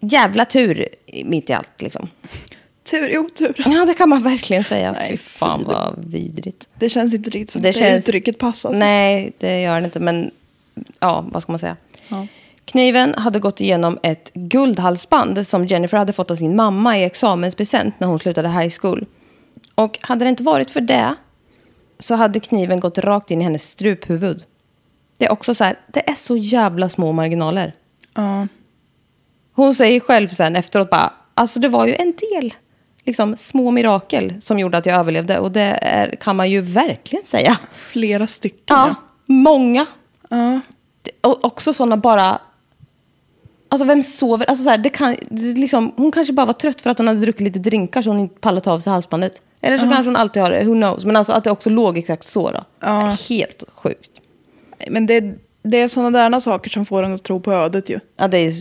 Speaker 1: Jävla tur mitt i allt liksom.
Speaker 2: Tur i otur.
Speaker 1: Ja, det kan man verkligen säga.
Speaker 2: Nej,
Speaker 1: Fy fan
Speaker 2: fy.
Speaker 1: vad vidrigt.
Speaker 2: Det känns inte riktigt som
Speaker 1: Det
Speaker 2: det,
Speaker 1: känns-
Speaker 2: uttrycket passar.
Speaker 1: Nej, det gör det inte. Men ja, vad ska man säga?
Speaker 2: Ja.
Speaker 1: Kniven hade gått igenom ett guldhalsband som Jennifer hade fått av sin mamma i examenspresent när hon slutade high school. Och hade det inte varit för det så hade kniven gått rakt in i hennes struphuvud. Det är också så här, det är så jävla små marginaler.
Speaker 2: Ja.
Speaker 1: Hon säger själv sen efteråt bara, alltså det var ju en del liksom, små mirakel som gjorde att jag överlevde. Och det är, kan man ju verkligen säga.
Speaker 2: Flera stycken.
Speaker 1: Ja, många.
Speaker 2: ja.
Speaker 1: Det- Och också sådana bara... Alltså vem sover? Alltså så här, det kan, det liksom, hon kanske bara var trött för att hon hade druckit lite drinkar så hon inte pallade ta av sig halsbandet. Eller så kanske hon alltid har det, who knows. Men alltså att det också låg exakt så då.
Speaker 2: Ja.
Speaker 1: Helt sjukt.
Speaker 2: Men det, det är sådana där saker som får en att tro på ödet ju.
Speaker 1: Ja, det är,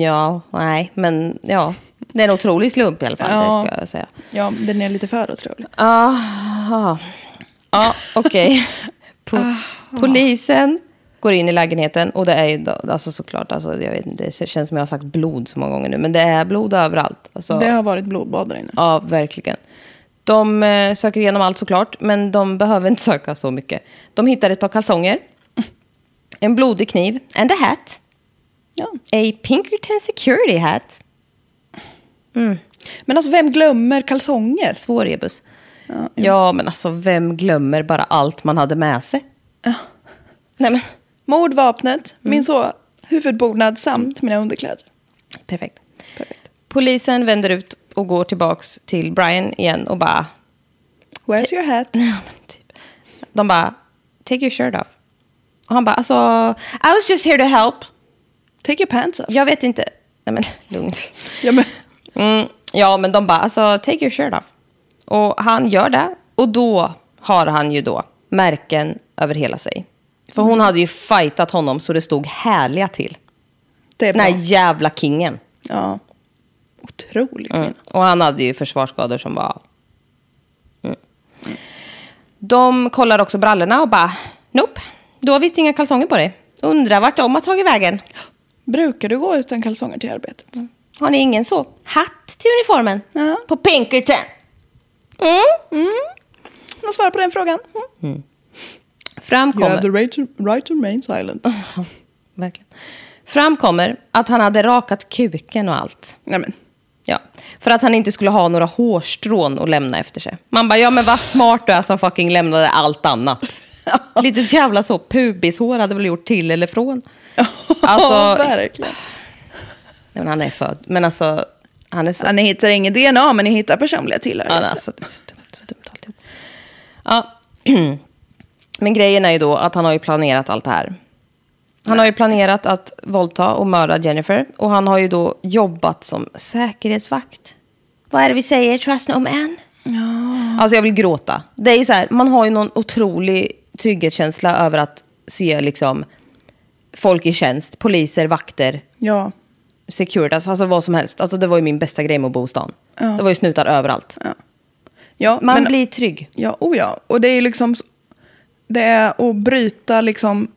Speaker 1: ja, nej, men ja. Det är en otrolig slump i alla fall,
Speaker 2: Ja.
Speaker 1: det ska jag säga.
Speaker 2: Ja, den är lite för otrolig.
Speaker 1: Aha. Ja, *laughs* okej. Po- polisen går in i lägenheten och det är ju då- alltså såklart, alltså, jag vet, det känns som jag har sagt blod så många gånger nu, men det är blod överallt. Alltså,
Speaker 2: Det har varit blodbad där inne.
Speaker 1: Ja, verkligen. De eh, söker igenom allt såklart, men de behöver inte söka så mycket. De hittar ett par kalsonger, en blodig kniv and a hat.
Speaker 2: Ja.
Speaker 1: A Pinkerton security hat.
Speaker 2: Men alltså vem glömmer kalsonger?
Speaker 1: Svår rebus.
Speaker 2: Ja,
Speaker 1: Ja, men alltså vem glömmer bara allt man hade med sig? Nej, men
Speaker 2: Mordvapnet,
Speaker 1: Mm.
Speaker 2: min så huvudbonad samt mina underkläder.
Speaker 1: perfekt.
Speaker 2: Perfekt.
Speaker 1: Polisen vänder ut och går tillbaks till Brian igen och bara...
Speaker 2: Where's your hat? *laughs*
Speaker 1: Ja, typ. De bara, take your shirt off. Och han bara, alltså, I was just here to help.
Speaker 2: Take your pants off.
Speaker 1: Jag vet inte. Nej, men *laughs* lugnt.
Speaker 2: Ja, men,
Speaker 1: Mm, ja, men de bara, alltså, take your shirt off. Och han gör det. Och då har han ju då märken över hela sig. För hon hade ju fightat honom så det stod härliga till.
Speaker 2: det är
Speaker 1: Den
Speaker 2: bra.
Speaker 1: här jävla kingen.
Speaker 2: Ja. Otrolig kvinna.
Speaker 1: Mm. Och han hade ju försvarsskador som var... Mm. De kollar också brallorna och bara, nope, du har visst inga kalsonger på dig. Undrar vart de har tagit vägen.
Speaker 2: Brukar du gå utan kalsonger till arbetet?
Speaker 1: Har ni ingen så hatt till uniformen?
Speaker 2: Ja.
Speaker 1: På Pinkerton? Mm.
Speaker 2: jag svarar på den frågan. Mm. You
Speaker 1: Framkommer,
Speaker 2: have the right to, right to remain silent. *laughs*
Speaker 1: verkligen. Framkommer att han hade rakat kuken och allt.
Speaker 2: Nej men,
Speaker 1: Ja, för att han inte skulle ha några hårstrån att lämna efter sig. Man bara, ja men vad smart du är som fucking lämnade allt annat. *laughs* Litet jävla så pubishår hade väl gjort till eller från. Alltså,
Speaker 2: ja, *laughs* verkligen.
Speaker 1: Nej, men han är född. Men alltså, han är så...
Speaker 2: Ja, ni hittar ingen DNA, men ni hittar personliga
Speaker 1: Ja,
Speaker 2: tillhörigheter.
Speaker 1: alltså, det är så dumt, så dumt alltihop. Ja. *clears throat* Men grejen är ju då att han har ju planerat allt det här. Han har ju planerat att våldta och mörda Jennifer. Och han har ju då jobbat som säkerhetsvakt. Vad är det vi säger? Trust no man? Ja. Alltså jag vill gråta. Det är ju så här, man har ju någon otrolig trygghetskänsla över att se liksom folk i tjänst, poliser, vakter,
Speaker 2: Ja,
Speaker 1: Securitas, alltså vad som helst. Alltså det var ju min bästa grej med att bo i stan.
Speaker 2: Ja.
Speaker 1: Det var ju snutar överallt.
Speaker 2: ja
Speaker 1: Man
Speaker 2: men,
Speaker 1: blir trygg.
Speaker 2: Ja, oh ja. Och det är ju liksom... Det är att bryta liksom...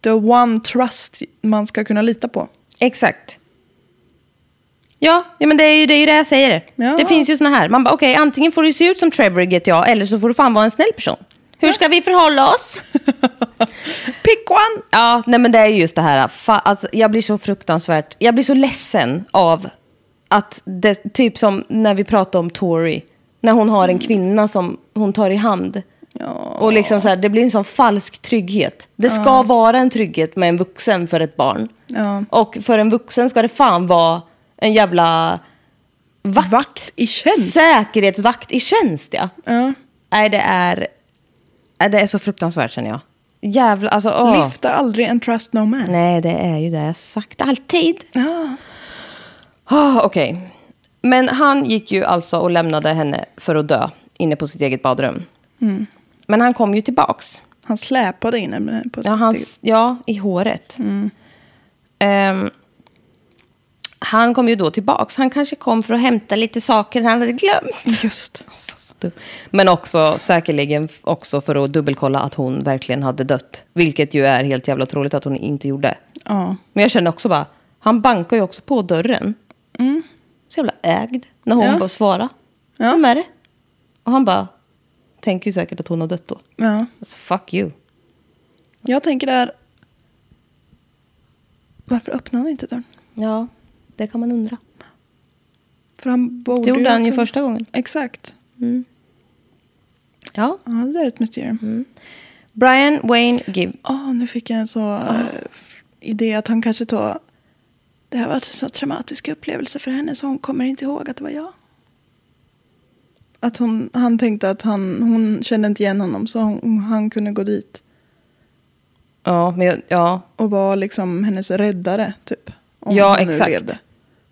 Speaker 2: The one trust man ska kunna lita på.
Speaker 1: Exakt. Ja, ja men det är ju det, är ju det jag säger.
Speaker 2: Ja.
Speaker 1: Det finns ju såna här. Man bara, okej, antingen får du se ut som Trevor i GTA eller så får du fan vara en snäll person. Hur ska vi förhålla oss? *laughs*
Speaker 2: Pick one!
Speaker 1: ja, nej men det är ju just det här. Fa, alltså, jag blir så fruktansvärt, jag blir så ledsen av att det, typ som när vi pratade om Tori. När hon har en kvinna som hon tar i hand. Och liksom så här, det blir en sån falsk trygghet. Det ska vara en trygghet med en vuxen för ett barn.
Speaker 2: Ja.
Speaker 1: Och för en vuxen ska det fan vara en jävla vakt.
Speaker 2: Vakt i tjänst.
Speaker 1: Säkerhetsvakt i tjänst, ja.
Speaker 2: Ja.
Speaker 1: Nej, det är, det är så fruktansvärt känner jag. Jävla, alltså åh.
Speaker 2: Lyfta aldrig en trust no man.
Speaker 1: Nej, det är ju det jag sagt alltid.
Speaker 2: Ja.
Speaker 1: Oh, Okej. Men han gick ju alltså och lämnade henne för att dö inne på sitt eget badrum.
Speaker 2: Mm.
Speaker 1: Men han kom ju tillbaks.
Speaker 2: Han släpade in henne på
Speaker 1: Ja,
Speaker 2: sitt
Speaker 1: hans,
Speaker 2: eget-
Speaker 1: ja i håret. Ehm, han kom ju då tillbaks. Han kanske kom för att hämta lite saker han hade glömt.
Speaker 2: Just.
Speaker 1: Alltså, Men också säkerligen också för att dubbelkolla att hon verkligen hade dött. Vilket ju är helt jävla otroligt att hon inte gjorde.
Speaker 2: Ja.
Speaker 1: Men jag känner också bara, han bankar ju också på dörren. Så jävla ägd. När hon
Speaker 2: Ja.
Speaker 1: bara svarar.
Speaker 2: Ja.
Speaker 1: Vem är det? Och han bara, tänker ju säkert att hon har dött då.
Speaker 2: ja.
Speaker 1: Alltså, fuck you.
Speaker 2: Jag tänker där... Varför öppnar han inte dörren?
Speaker 1: Ja, det kan man undra.
Speaker 2: För han borde
Speaker 1: Det gjorde han ju första gången.
Speaker 2: Exakt.
Speaker 1: Ja.
Speaker 2: Ja, det där är ett mysterium.
Speaker 1: Mm. Brian Wayne Gibb.
Speaker 2: Åh, nu fick jag en så eh, idé att han kanske tar... Det här var en så traumatisk upplevelse för henne så hon kommer inte ihåg att det var jag. Att hon, han tänkte att han, hon kände inte igen honom så hon, han kunde gå dit
Speaker 1: Ja, men ja.
Speaker 2: och vara liksom hennes räddare typ. Om
Speaker 1: Ja,
Speaker 2: han
Speaker 1: exakt.
Speaker 2: levde.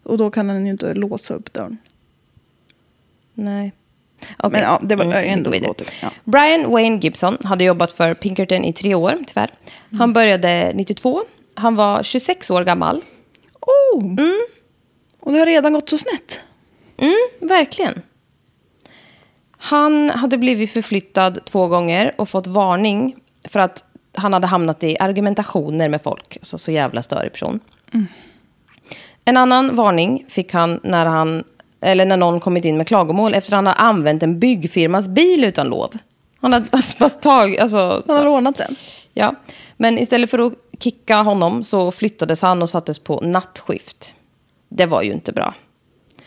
Speaker 2: Och då kan han ju inte låsa upp dörren.
Speaker 1: Nej. Okej.
Speaker 2: Men ja, det var
Speaker 1: Mm,
Speaker 2: ändå
Speaker 1: gå vidare.
Speaker 2: låter- ja.
Speaker 1: Brian Wayne Gibson hade jobbat för Pinkerton i tre år, tyvärr.
Speaker 2: Mm.
Speaker 1: Han började 92. Han var 26 år gammal.
Speaker 2: Oh! Och det har redan gått så snett.
Speaker 1: Mm, verkligen. Han hade blivit förflyttad två gånger och fått varning för att han hade hamnat i argumentationer med folk. Alltså så jävla störig person. En annan varning fick han när, han, eller när någon kommit in med klagomål efter att han hade använt en byggfirmas bil utan lov. Han hade alltså tagit... Alltså,
Speaker 2: Han har lånat den.
Speaker 1: Ja, men istället för att kicka honom så flyttades han och sattes på nattskift. Det var ju inte bra.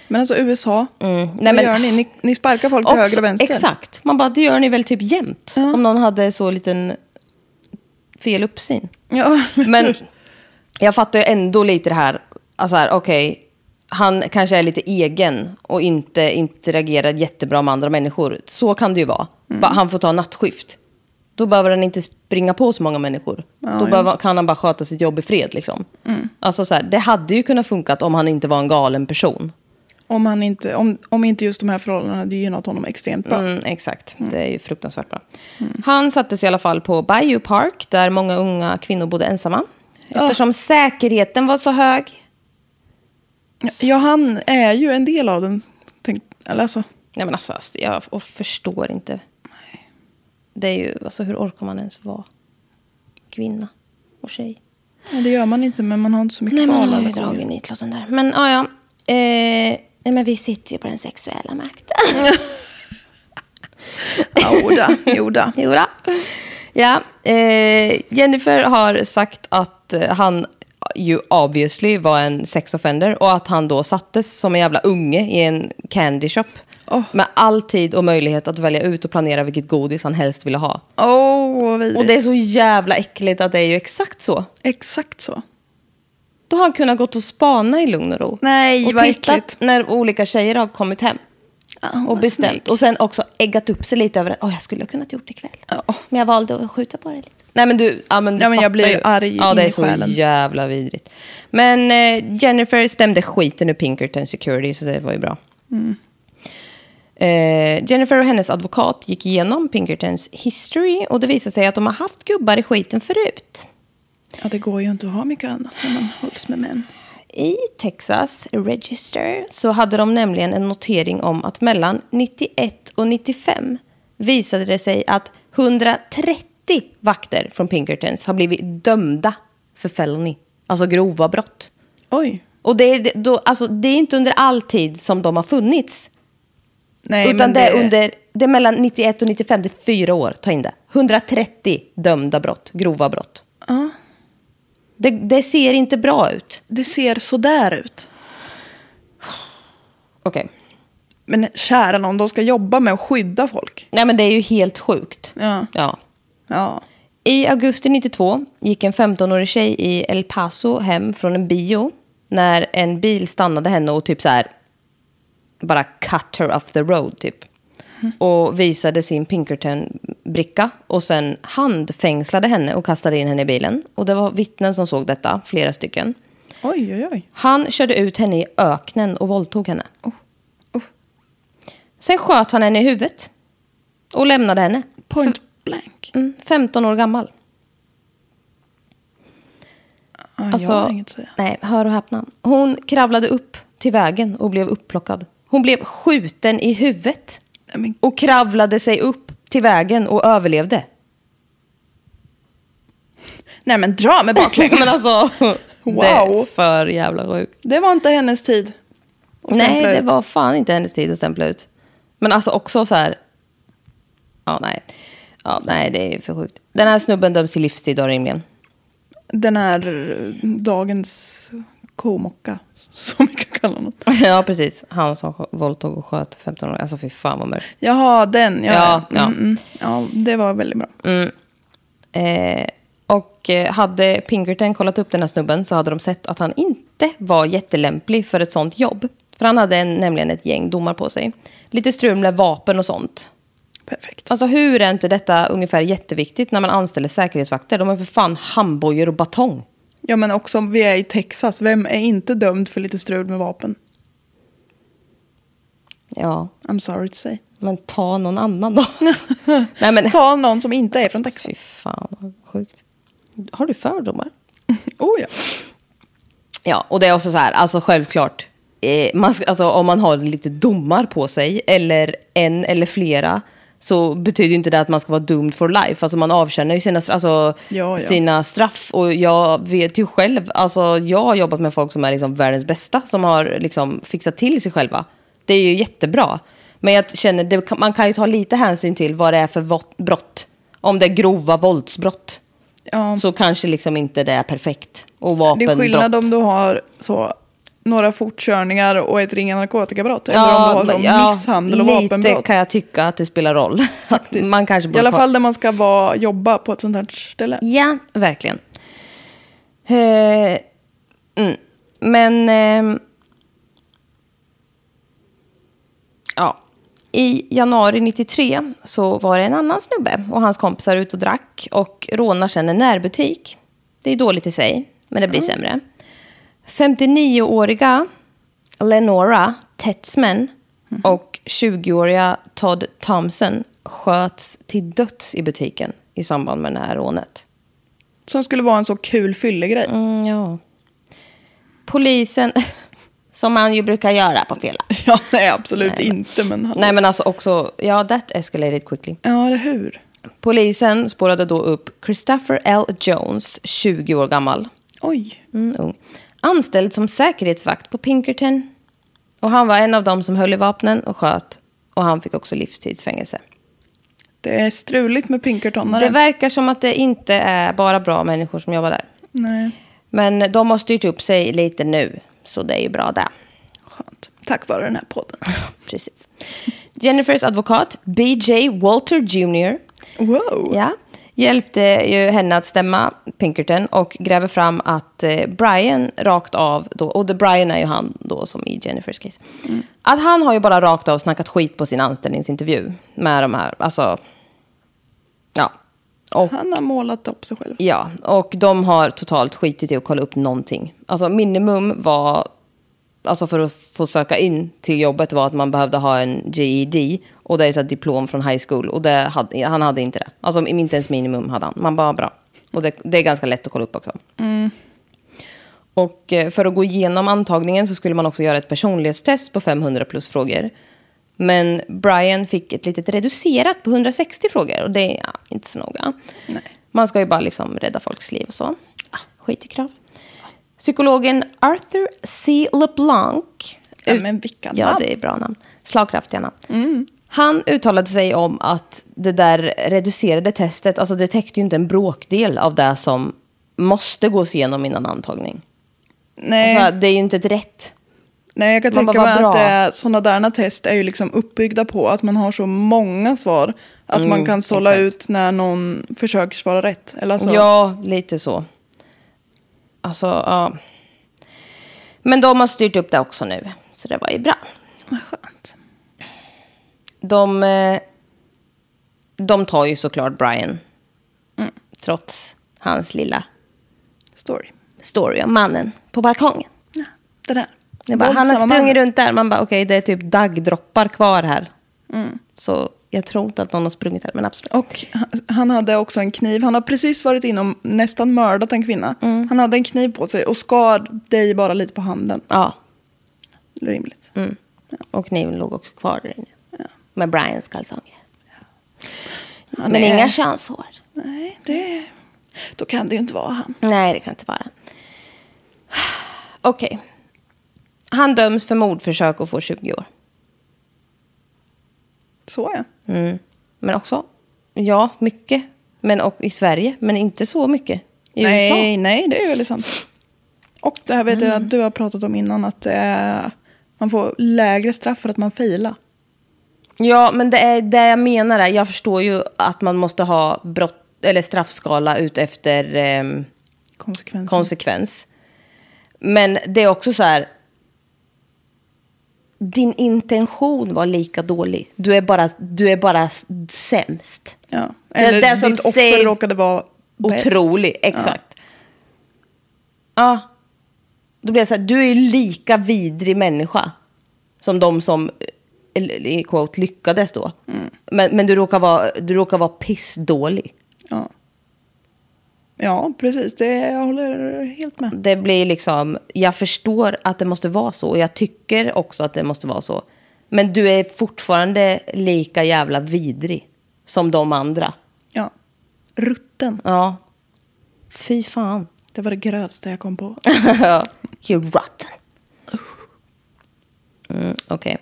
Speaker 2: Men alltså USA,
Speaker 1: Mm.
Speaker 2: vad
Speaker 1: Nej, men-
Speaker 2: gör ni? ni? Ni sparkar folk till höger och vänster.
Speaker 1: Exakt. Man bara, det gör ni väl typ jämt.
Speaker 2: Ja.
Speaker 1: Om någon hade så liten fel uppsyn.
Speaker 2: Ja,
Speaker 1: Men *laughs* jag fattar ju ändå lite det här. Alltså här, okej. Han kanske är lite egen och inte interagerar jättebra med andra människor. Så kan det ju vara.
Speaker 2: Mm.
Speaker 1: Han får ta nattskift. Då behöver han inte springa på så många människor. Då behöver, kan han bara sköta sitt jobb i fred. Liksom.
Speaker 2: Mm.
Speaker 1: Alltså så här, det hade ju kunnat funka om han inte var en galen person.
Speaker 2: om, han inte, om, om inte just de här förhållandena hade gynnat honom extremt bra.
Speaker 1: Mm, exakt, det är ju fruktansvärt bra. Han sattes i alla fall på Bayou Park där många unga kvinnor bodde ensamma. Eftersom säkerheten var så hög.
Speaker 2: Ja, han är ju en del av den. Tänk, eller alltså,
Speaker 1: Nej, men alltså, alltså, jag och förstår inte. Det är ju, alltså, hur orkar man ens vara kvinna och tjej?
Speaker 2: ja, det gör man inte, men man har inte så mycket
Speaker 1: Nej, man har ju dragit nitlotten där. Men ja, ja. Eh, nej, men vi sitter ju på den sexuella makten. *laughs*
Speaker 2: Jodå, jodå. *laughs*
Speaker 1: Jodå. Ja, eh, Jennifer har sagt att eh, han ju obviously var en sex offender och att han då sattes som en jävla unge i en candy shop.
Speaker 2: Åh.
Speaker 1: Med all tid och möjlighet att välja ut och planera vilket godis han helst ville ha.
Speaker 2: Oh.
Speaker 1: Och det är så jävla äckligt att det är ju exakt så.
Speaker 2: Exakt så.
Speaker 1: Då har han kunnat gått och spana i lugn och ro.
Speaker 2: Nej,
Speaker 1: och
Speaker 2: vad
Speaker 1: tittat
Speaker 2: äckligt.
Speaker 1: när olika tjejer har kommit hem.
Speaker 2: Ja,
Speaker 1: och bestämt.
Speaker 2: snygg.
Speaker 1: Och sen också äggat upp sig lite över att oh, jag skulle ha kunnat gjort det ikväll.
Speaker 2: Ja.
Speaker 1: Men jag valde att skjuta på det lite. Nej men du, ja, men du
Speaker 2: Ja, men jag blir
Speaker 1: ju.
Speaker 2: arg
Speaker 1: Ja, det är så
Speaker 2: själen.
Speaker 1: jävla vidrigt. Men eh, Jennifer stämde skiten ur Pinkerton Security, så det var ju bra.
Speaker 2: Mm.
Speaker 1: Eh, Jennifer och hennes advokat gick igenom Pinkertons history och det visade sig att de har haft gubbar i skiten förut.
Speaker 2: Ja, det går ju inte att ha mycket annat när man hålls med män.
Speaker 1: I Texas Register så hade de nämligen en notering om att mellan 91 och 95 visade det sig att 130 vakter från Pinkertons har blivit dömda för felony, alltså grova brott.
Speaker 2: Oj.
Speaker 1: Och det är, då, alltså, det är inte under all tid som de har funnits.
Speaker 2: Nej,
Speaker 1: utan
Speaker 2: men
Speaker 1: det, är under, det är mellan 91 och 95, det är fyra år, ta in det. 130 dömda brott, grova brott.
Speaker 2: Ja,
Speaker 1: Det, det ser inte bra ut.
Speaker 2: det ser sådär ut.
Speaker 1: Okej.
Speaker 2: Men kära någon, de ska jobba med att skydda folk.
Speaker 1: Nej men det är ju helt sjukt.
Speaker 2: Ja.
Speaker 1: Ja.
Speaker 2: Ja.
Speaker 1: I augusti 92 gick en 15-årig tjej i El Paso hem från en bio när en bil stannade henne och typ så här bara cut her off the road typ. Och visade sin Pinkerton-bricka och sen handfängslade henne och kastade in henne i bilen. Och det var vittnen som såg detta, flera stycken.
Speaker 2: Oj, oj, oj.
Speaker 1: Han körde ut henne i öknen och våldtog henne. Sen sköt han henne i huvudet och lämnade henne.
Speaker 2: Point blank.
Speaker 1: Mm, 15 år gammal.
Speaker 2: Ja,
Speaker 1: Alltså,
Speaker 2: jag har inget att säga.
Speaker 1: Nej, hör och häpna. Hon kravlade upp till vägen och blev upplockad. Hon blev skjuten i huvudet och kravlade sig upp till vägen och överlevde.
Speaker 2: nej men dra mig baklänges. *laughs*
Speaker 1: Men alltså, det
Speaker 2: Wow.
Speaker 1: är för jävla sjukt.
Speaker 2: Det var inte hennes tid.
Speaker 1: Nej, det
Speaker 2: ut.
Speaker 1: var fan inte hennes tid att stämpla ut. Men alltså också så här... Ja, nej. Ja, nej, det är för sjukt. Den här snubben döms till livstid då rimligen.
Speaker 2: Den här eh, dagens komocka, *laughs* som vi kan kalla honom. *laughs*
Speaker 1: ja, precis. Han som våldtog och sköt 15 år. Alltså fy fan vad mörkt.
Speaker 2: Jaha, den. Ja,
Speaker 1: Ja, ja.
Speaker 2: Mm, mm. ja det var väldigt bra.
Speaker 1: Eh, och eh, hade Pinkerton kollat upp den här snubben så hade de sett att han inte var jättelämplig för ett sånt jobb. För han hade en, nämligen ett gäng domar på sig. Lite strul med vapen och sånt.
Speaker 2: Perfekt.
Speaker 1: Alltså hur är inte detta ungefär jätteviktigt när man anställer säkerhetsvakter? De har för fan handbojor och batong.
Speaker 2: Ja, men också om vi är i Texas, vem är inte dömd för lite strul med vapen?
Speaker 1: Ja,
Speaker 2: I'm sorry to say.
Speaker 1: men ta någon annan då. *laughs* Nej men,
Speaker 2: Ta någon som inte är från Texas.
Speaker 1: fy fan vad sjukt. Har du fördomar? *laughs*
Speaker 2: Oh ja.
Speaker 1: Ja, och det är också så här, alltså självklart, eh, man, alltså, om man har lite domar på sig, eller en eller flera, så betyder inte det att man ska vara doomed for life. Alltså man avtjänar ju sina, alltså,
Speaker 2: Ja, ja.
Speaker 1: sina straff. Och jag vet ju själv, alltså jag har jobbat med folk som är liksom världens bästa, som har liksom fixat till sig själva. Det är ju jättebra. Men jag känner, det, man kan ju ta lite hänsyn till vad det är för brott. Om det är grova våldsbrott,
Speaker 2: ja.
Speaker 1: så kanske liksom inte det är perfekt. Och
Speaker 2: Det
Speaker 1: vapenbrott.
Speaker 2: är skillnad om du har så, några fortkörningar och ett ringa narkotikabrott. Eller om du har
Speaker 1: ja,
Speaker 2: misshandel och
Speaker 1: lite
Speaker 2: vapenbrott.
Speaker 1: kan jag tycka att det spelar roll. *laughs*
Speaker 2: Faktiskt.
Speaker 1: Man kanske
Speaker 2: I alla fall där man ska vara, jobba på ett sånt här ställe.
Speaker 1: Ja, verkligen. Eh, mm. Men... ehm, ja. I januari 93 så var det en annan snubbe och hans kompisar ute och drack och rånar sen en närbutik. Det är dåligt i sig, men det blir sämre. 59-åriga Lenora Tetzman och 20-åriga Todd Thompson sköts till döds i butiken i samband med det här rånet.
Speaker 2: Som skulle vara en så kul fyllegrej.
Speaker 1: Mm, ja. Polisen, *laughs* som man ju brukar göra på fylla. *laughs*
Speaker 2: Ja, nej absolut
Speaker 1: Nej,
Speaker 2: inte. Men hallå.
Speaker 1: Nej men alltså också, ja that escalated quickly.
Speaker 2: Ja, eller hur?
Speaker 1: Polisen spårade då upp Christopher L. Jones, 20 år gammal.
Speaker 2: Oj.
Speaker 1: Mm, ung. Anställd som säkerhetsvakt på Pinkerton. Och han var en av dem som höll i vapnen och sköt. Och han fick också livstidsfängelse.
Speaker 2: Det är struligt med Pinkertonare.
Speaker 1: Det verkar som att det inte är bara bra människor som jobbar där.
Speaker 2: Nej,
Speaker 1: Men de har styrt upp sig lite nu, så det är ju bra det.
Speaker 2: skönt. Tack vare den här podden. *laughs*
Speaker 1: Precis. Jennifers advokat, BJ Walter Jr.
Speaker 2: Wow.
Speaker 1: Ja, hjälpte ju henne att stämma Pinkerton och gräver fram att eh, Brian rakt av, då, och the Brian är ju han då som i Jennifers case, att han har ju bara rakt av snackat skit på sin anställningsintervju med de här, alltså, ja. Och,
Speaker 2: Han har målat upp sig själv.
Speaker 1: ja, och de har totalt skitit i att kolla upp någonting. Alltså minimum var, alltså för att få söka in till jobbet var att man behövde ha en GED. Och det är så här diplom från high school. Och hade, han hade inte det. Alltså inte ens minimum hade han. Man bara bra. Och det, det är ganska lätt att kolla upp också. Och eh, för att gå igenom antagningen så skulle man också göra ett personlighetstest på 500 plus frågor. Men Brian fick ett litet reducerat på 160 frågor och det är ja, inte så noga. Man ska ju bara liksom rädda folks liv och så. Ah, skit i krav. Psykologen Arthur C. LeBlanc.
Speaker 2: Ja, men vilka
Speaker 1: Ja,
Speaker 2: namn.
Speaker 1: det är bra namn. Slagkraftiga namn. Han uttalade sig om att det där reducerade testet, alltså det täckte ju inte en bråkdel av det som måste gås igenom innan antagning.
Speaker 2: Nej,
Speaker 1: Alltså, det är ju inte ett rätt.
Speaker 2: nej, jag kan
Speaker 1: man
Speaker 2: tänka
Speaker 1: bara,
Speaker 2: mig att det, sådana där test är ju liksom uppbyggda på att man har så många svar. Att man kan sålla
Speaker 1: Mm, exakt.
Speaker 2: ut när någon försöker svara rätt. Eller alltså,
Speaker 1: Ja, lite så. Alltså, ja. Men de har styrt upp det också nu, så det var ju bra.
Speaker 2: Vad skönt.
Speaker 1: De, eh, de tar ju såklart Brian. Trots hans lilla
Speaker 2: Story.
Speaker 1: story om mannen på balkongen.
Speaker 2: Ja, det där.
Speaker 1: Det bara, han har sprungit runt där. Man bara, okej, det är typ daggdroppar kvar här. Så jag tror inte att någon har sprungit här, men absolut.
Speaker 2: Och han- hade också en kniv. Han har precis varit inom nästan mördat en kvinna.
Speaker 1: Mm.
Speaker 2: Han hade en kniv på sig och skar dig bara lite på handen.
Speaker 1: Ja,
Speaker 2: Rimligt.
Speaker 1: Mm. och kniven låg också kvar där inne. Med Brians kalsonger.
Speaker 2: Han
Speaker 1: Men
Speaker 2: är-
Speaker 1: inga könshår.
Speaker 2: Nej, det... Då kan det ju inte vara han.
Speaker 1: Nej, det kan inte vara. Okej. Han döms för mordförsök och får 20 år.
Speaker 2: Så ja.
Speaker 1: Men också, ja, mycket. Men och i Sverige, men inte så mycket i
Speaker 2: nej,
Speaker 1: USA.
Speaker 2: nej, det är väldigt sant. Och det här vet jag
Speaker 1: Mm.
Speaker 2: att du har pratat om innan. Att eh, man får lägre straff för att man failar.
Speaker 1: Ja, men det är det jag menar. Är, jag förstår ju att man måste ha brott, eller straffskala ut efter
Speaker 2: Konsekvenser.
Speaker 1: konsekvens. Men det är också så här. Din intention var lika dålig. Du är bara, du är bara sämst.
Speaker 2: ja.
Speaker 1: Det
Speaker 2: Eller
Speaker 1: det som
Speaker 2: ditt offer råkade vara bäst.
Speaker 1: Otrolig, exakt. Ja. Då blir jag så här, du är lika vidrig människa som de som, i quote, lyckades då.
Speaker 2: Mm.
Speaker 1: Men, men du, råkar vara, du råkar vara pissdålig.
Speaker 2: Ja. ja, precis. Det, jag håller helt med.
Speaker 1: Det blir liksom, jag förstår att det måste vara så och jag tycker också att det måste vara så. Men du är fortfarande lika jävla vidrig som de andra.
Speaker 2: Ja. Rutten.
Speaker 1: Ja. Fy fan.
Speaker 2: Det var det grövsta jag kom på. *laughs*
Speaker 1: You're rotten. Mm, Okej.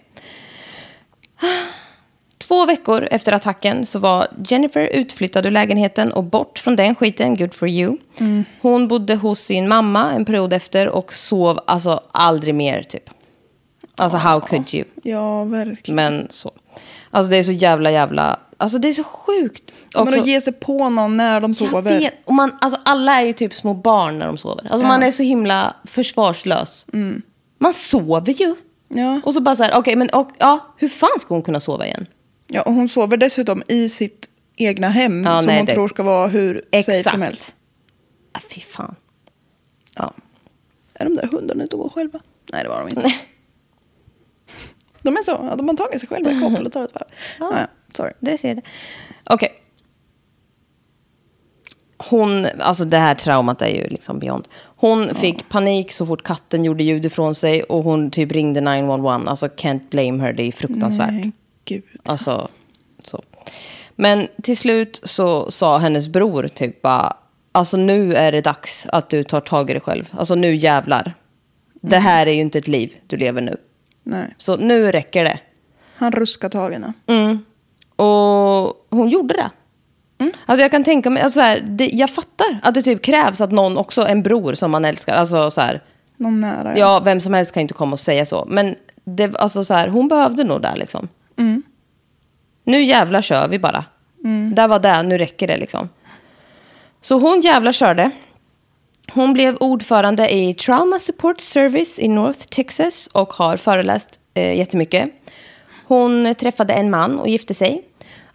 Speaker 1: Två veckor efter attacken så var Jennifer utflyttad ur lägenheten och bort från den skiten, good for you. Hon bodde hos sin mamma en period efter och sov alltså aldrig mer typ. Alltså how could you?
Speaker 2: Ja, verkligen.
Speaker 1: Men så. Alltså det är så jävla jävla, alltså det är så sjukt.
Speaker 2: Men
Speaker 1: Också-
Speaker 2: att ge sig på någon när de sover.
Speaker 1: vet. Och man, alltså alla är ju typ små barn när de sover. Alltså man är så himla försvarslös. Man sover ju.
Speaker 2: Ja.
Speaker 1: Och så bara så här, okej men och, ja, hur fan ska hon kunna sova igen?
Speaker 2: Ja, och hon sover dessutom i sitt egna hem
Speaker 1: Ja,
Speaker 2: som
Speaker 1: nej,
Speaker 2: hon
Speaker 1: det-
Speaker 2: tror ska vara hur safe
Speaker 1: Exakt.
Speaker 2: som helst.
Speaker 1: Ah, fy fan.
Speaker 2: Ja. Är de där hundarna ute och går själva? Nej, det var de inte. De är så, ja, de har tagit sig själva i koppel och tagit ett varv. *laughs* Ja. Ja, sorry.
Speaker 1: Det ser det. Okej. Hon, alltså det här traumat är ju liksom beyond. Hon fick panik så fort katten gjorde ljud ifrån sig och hon typ ringde 911. Alltså can't blame her, det är fruktansvärt.
Speaker 2: Nej, gud.
Speaker 1: Alltså, så. Men till slut så sa hennes bror typ bara, alltså nu är det dags att du tar tag i dig själv. Alltså nu jävlar. Det här är ju inte ett liv du lever nu.
Speaker 2: Nej.
Speaker 1: Så nu räcker det.
Speaker 2: Han ruskar tag i henne.
Speaker 1: Mm. Och hon gjorde det. Alltså jag kan tänka mig, alltså så här, det, jag fattar att det typ krävs att någon också, en bror som man älskar, alltså så här,
Speaker 2: Någon nära.
Speaker 1: ja vem som helst kan inte komma och säga så. Men det, alltså så här, hon behövde nog det liksom. Nu jävlar kör vi bara. Där var det, nu räcker det liksom. Så hon jävlar körde. Hon blev ordförande i Trauma Support Service i North Texas och har föreläst eh, jättemycket. Hon träffade en man och gifte sig.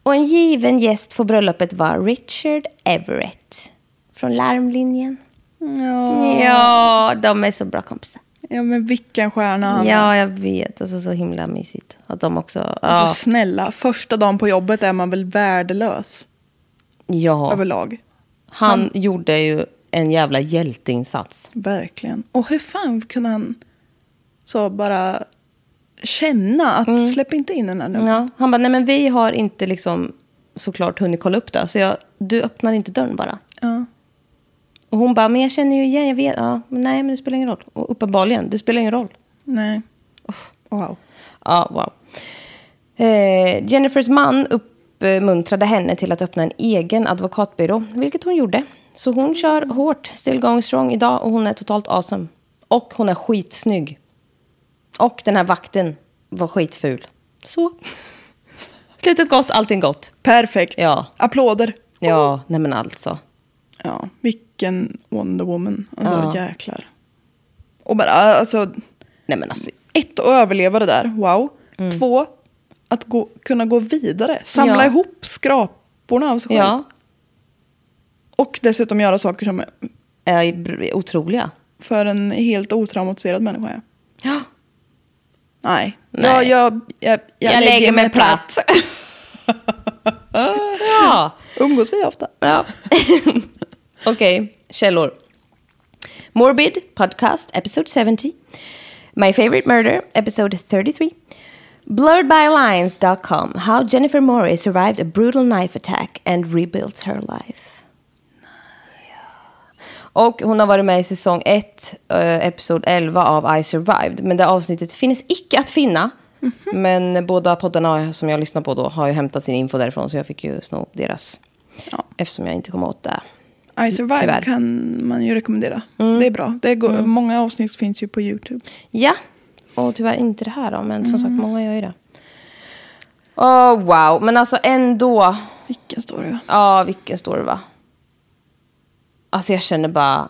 Speaker 1: Och en given gäst på bröllopet var Richard Everett från Larmlinjen.
Speaker 2: Ja.
Speaker 1: Ja, de är så bra kompisar.
Speaker 2: ja, men vilken stjärna han.
Speaker 1: Ja, jag vet. Alltså så himla mysigt. Att de också... Ja.
Speaker 2: Alltså snälla, första dagen på jobbet är man väl värdelös
Speaker 1: ja.
Speaker 2: överlag.
Speaker 1: Han gjorde ju en jävla hjälteinsats.
Speaker 2: Verkligen. Och hur fan kunde han så bara känna att
Speaker 1: Mm.
Speaker 2: släpp inte in den här nu.
Speaker 1: Ja. Han bara, nej men vi har inte liksom såklart hunnit kolla upp det. Så jag, du öppnar inte dörren bara.
Speaker 2: Ja.
Speaker 1: Och hon bara, men jag känner ju igen, jag vet. Ja, men nej men det spelar ingen roll. Och uppenbarligen, det spelar ingen roll.
Speaker 2: Nej. Wow.
Speaker 1: Ja, wow. Eh, Jennifers man uppmuntrade henne till att öppna en egen advokatbyrå, vilket hon gjorde. Så hon kör hårt, still going strong idag och hon är totalt awesome. Och hon är skitsnygg. Och den här vakten var skitful. Så. Slutet gott, allting gott.
Speaker 2: Perfekt.
Speaker 1: Ja.
Speaker 2: Applåder.
Speaker 1: Ja, nej men alltså.
Speaker 2: Ja, vilken Wonder Woman. Alltså
Speaker 1: Ja.
Speaker 2: jäklar. Och bara, alltså,
Speaker 1: Nej men alltså.
Speaker 2: ett, att överleva det där. Wow. Två, att gå, kunna gå vidare. Samla
Speaker 1: Mm. Ja.
Speaker 2: ihop skraporna av sig själv.
Speaker 1: Ja,
Speaker 2: Och dessutom göra saker som är
Speaker 1: är otroliga.
Speaker 2: för en helt otraumatiserad människa.
Speaker 1: Ja.
Speaker 2: Nej.
Speaker 1: Nej.
Speaker 2: Jag, jag, jag,
Speaker 1: Jag, lägger mig platt. *laughs* ja.
Speaker 2: Umgås vi ofta?
Speaker 1: Ja. *laughs* Okej, källor. Morbid Podcast, Episode 70. My Favorite Murder, Episode 33. Blurredbylines.com, How Jennifer Morris survived a brutal knife attack and rebuilt her life. Och hon har varit med i säsong 1, uh, episod 11 av I survived. Men det avsnittet finns icke att finna. Men båda poddarna som jag lyssnar på då har ju hämtat sin info därifrån. Så jag fick ju sno deras.
Speaker 2: Ja.
Speaker 1: Eftersom jag inte kom åt det.
Speaker 2: I Survive
Speaker 1: tyvärr.
Speaker 2: kan man ju rekommendera.
Speaker 1: Mm.
Speaker 2: Det är bra. Det går, Många avsnitt finns ju på YouTube.
Speaker 1: Ja, och tyvärr inte det här då. Men som sagt,
Speaker 2: Mm.
Speaker 1: många gör ju det. Åh, wow. Men alltså ändå.
Speaker 2: Vilken story va?
Speaker 1: Ja, vilken story va? Alltså jag känner bara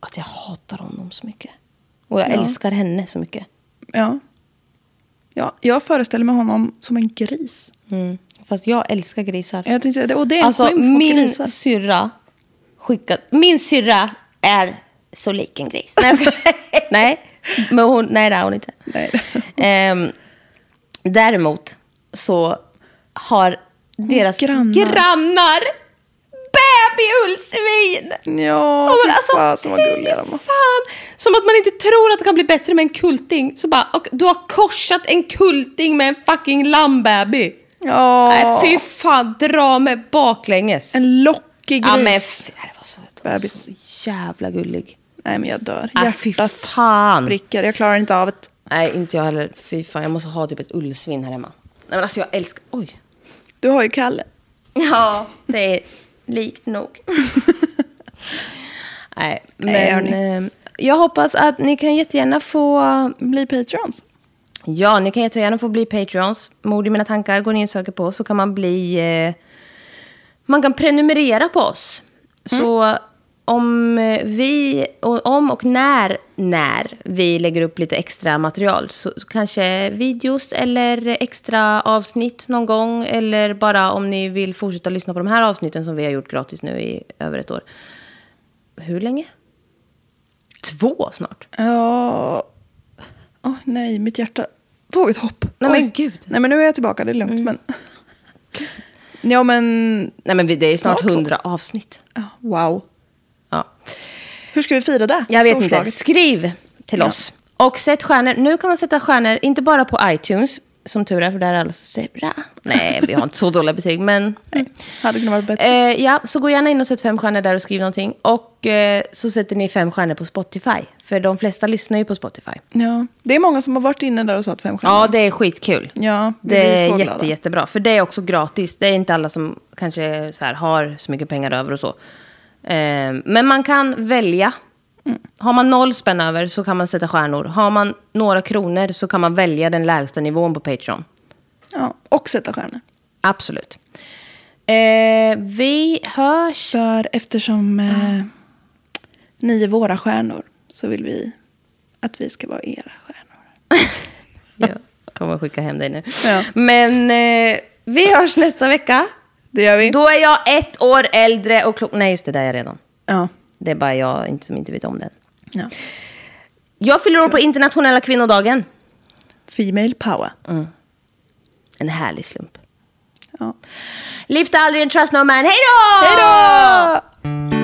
Speaker 1: att jag hatar honom så mycket. Och jag
Speaker 2: Ja.
Speaker 1: älskar henne så mycket.
Speaker 2: Ja. ja. Jag föreställer mig honom som en gris.
Speaker 1: Mm. Fast jag älskar grisar.
Speaker 2: Jag tänkte, och det är
Speaker 1: Alltså min
Speaker 2: grisar.
Speaker 1: syrra skickat... Min syrra är så lik en gris. Nej, jag skojar. *laughs* nej, men hon, nej det är hon inte.
Speaker 2: Nej.
Speaker 1: Ehm, däremot så har deras
Speaker 2: grannar.
Speaker 1: grannar babyullsvin!
Speaker 2: Ja,
Speaker 1: Ja,
Speaker 2: fy
Speaker 1: men alltså,
Speaker 2: fasen vad gulliga de var.
Speaker 1: fan! Som att man inte tror att det kan bli bättre med en kulting. Så bara, och du har korsat en kulting med en fucking lammbaby.
Speaker 2: Ja,
Speaker 1: Nej, fy fan, dra mig baklänges.
Speaker 2: en lockig gris.
Speaker 1: Ja, men det var så, det var så jävla gullig.
Speaker 2: Nej, men jag dör.
Speaker 1: Nej, fy
Speaker 2: Hjärtat
Speaker 1: fan.
Speaker 2: spricker. Jag klarar inte av det.
Speaker 1: Nej, inte jag heller. Fy fan, jag måste ha typ ett ullsvin här hemma. Nej, men alltså jag älskar... Oj.
Speaker 2: Du har ju Kalle.
Speaker 1: Ja, det är likt nog. *laughs* Nej, men eh, jag hoppas att ni kan jättegärna få...
Speaker 2: Bli Patreons.
Speaker 1: Ja, ni kan jättegärna få bli Patreons. Mord i mina tankar går ni och söker på så kan man bli... Eh, man kan prenumerera på oss. Så om eh, vi, om och när, när vi lägger upp lite extra material, så, kanske videos eller extra avsnitt någon gång, eller bara om ni vill fortsätta lyssna på de här avsnitten som vi har gjort gratis nu i över ett år. Hur länge? Två snart.
Speaker 2: Ja... Åh, nej, mitt hjärta tog ett hopp.
Speaker 1: Nej,
Speaker 2: Oj.
Speaker 1: men gud.
Speaker 2: Nej, men nu är jag tillbaka. Det är lugnt. Men... ja, men...
Speaker 1: Nej men det är snart hundra avsnitt.
Speaker 2: Ja, wow. Hur ska vi fira det?
Speaker 1: Jag vet inte. Skriv till
Speaker 2: Ja.
Speaker 1: oss. Och sätt stjärnor. Nu kan man sätta stjärnor inte bara på iTunes. som tur är, för där är alla så sura. Nej, vi har inte så dåliga betyg, men... *laughs* Nej.
Speaker 2: Hade kunnat vara bättre.
Speaker 1: Eh, ja, så gå gärna in och sätt fem stjärnor där och skriv någonting. Och eh, så sätter ni fem stjärnor på Spotify. För de flesta lyssnar ju på Spotify.
Speaker 2: Ja. Det är många som har varit inne där och satt fem stjärnor.
Speaker 1: Ja, det är skitkul.
Speaker 2: Ja,
Speaker 1: det är
Speaker 2: glada.
Speaker 1: jätte, jättebra. För det är också gratis. Det är inte alla som kanske så här, har så mycket pengar över och så. Eh, men man kan välja. Har man noll spänn över så kan man sätta stjärnor. Har man några kronor så kan man välja den lägsta nivån på Patreon.
Speaker 2: Ja, och sätta stjärnor.
Speaker 1: Absolut. Eh, vi hörs.
Speaker 2: För eftersom eh, ni är våra stjärnor så vill vi att vi ska vara era stjärnor. *laughs*
Speaker 1: Jag kommer skicka hem dig nu.
Speaker 2: Ja.
Speaker 1: Men eh, vi hörs nästa vecka.
Speaker 2: Det gör vi.
Speaker 1: Då är jag ett år äldre och klok... Nej, just det, där är jag redan.
Speaker 2: Ja.
Speaker 1: Det är bara jag inte, som inte vet om den.
Speaker 2: ja.
Speaker 1: Jag fyller år på internationella kvinnodagen.
Speaker 2: Female power.
Speaker 1: En härlig slump.
Speaker 2: Ja.
Speaker 1: Lyft aldrig en trust no man. Hej då!
Speaker 2: Hej då!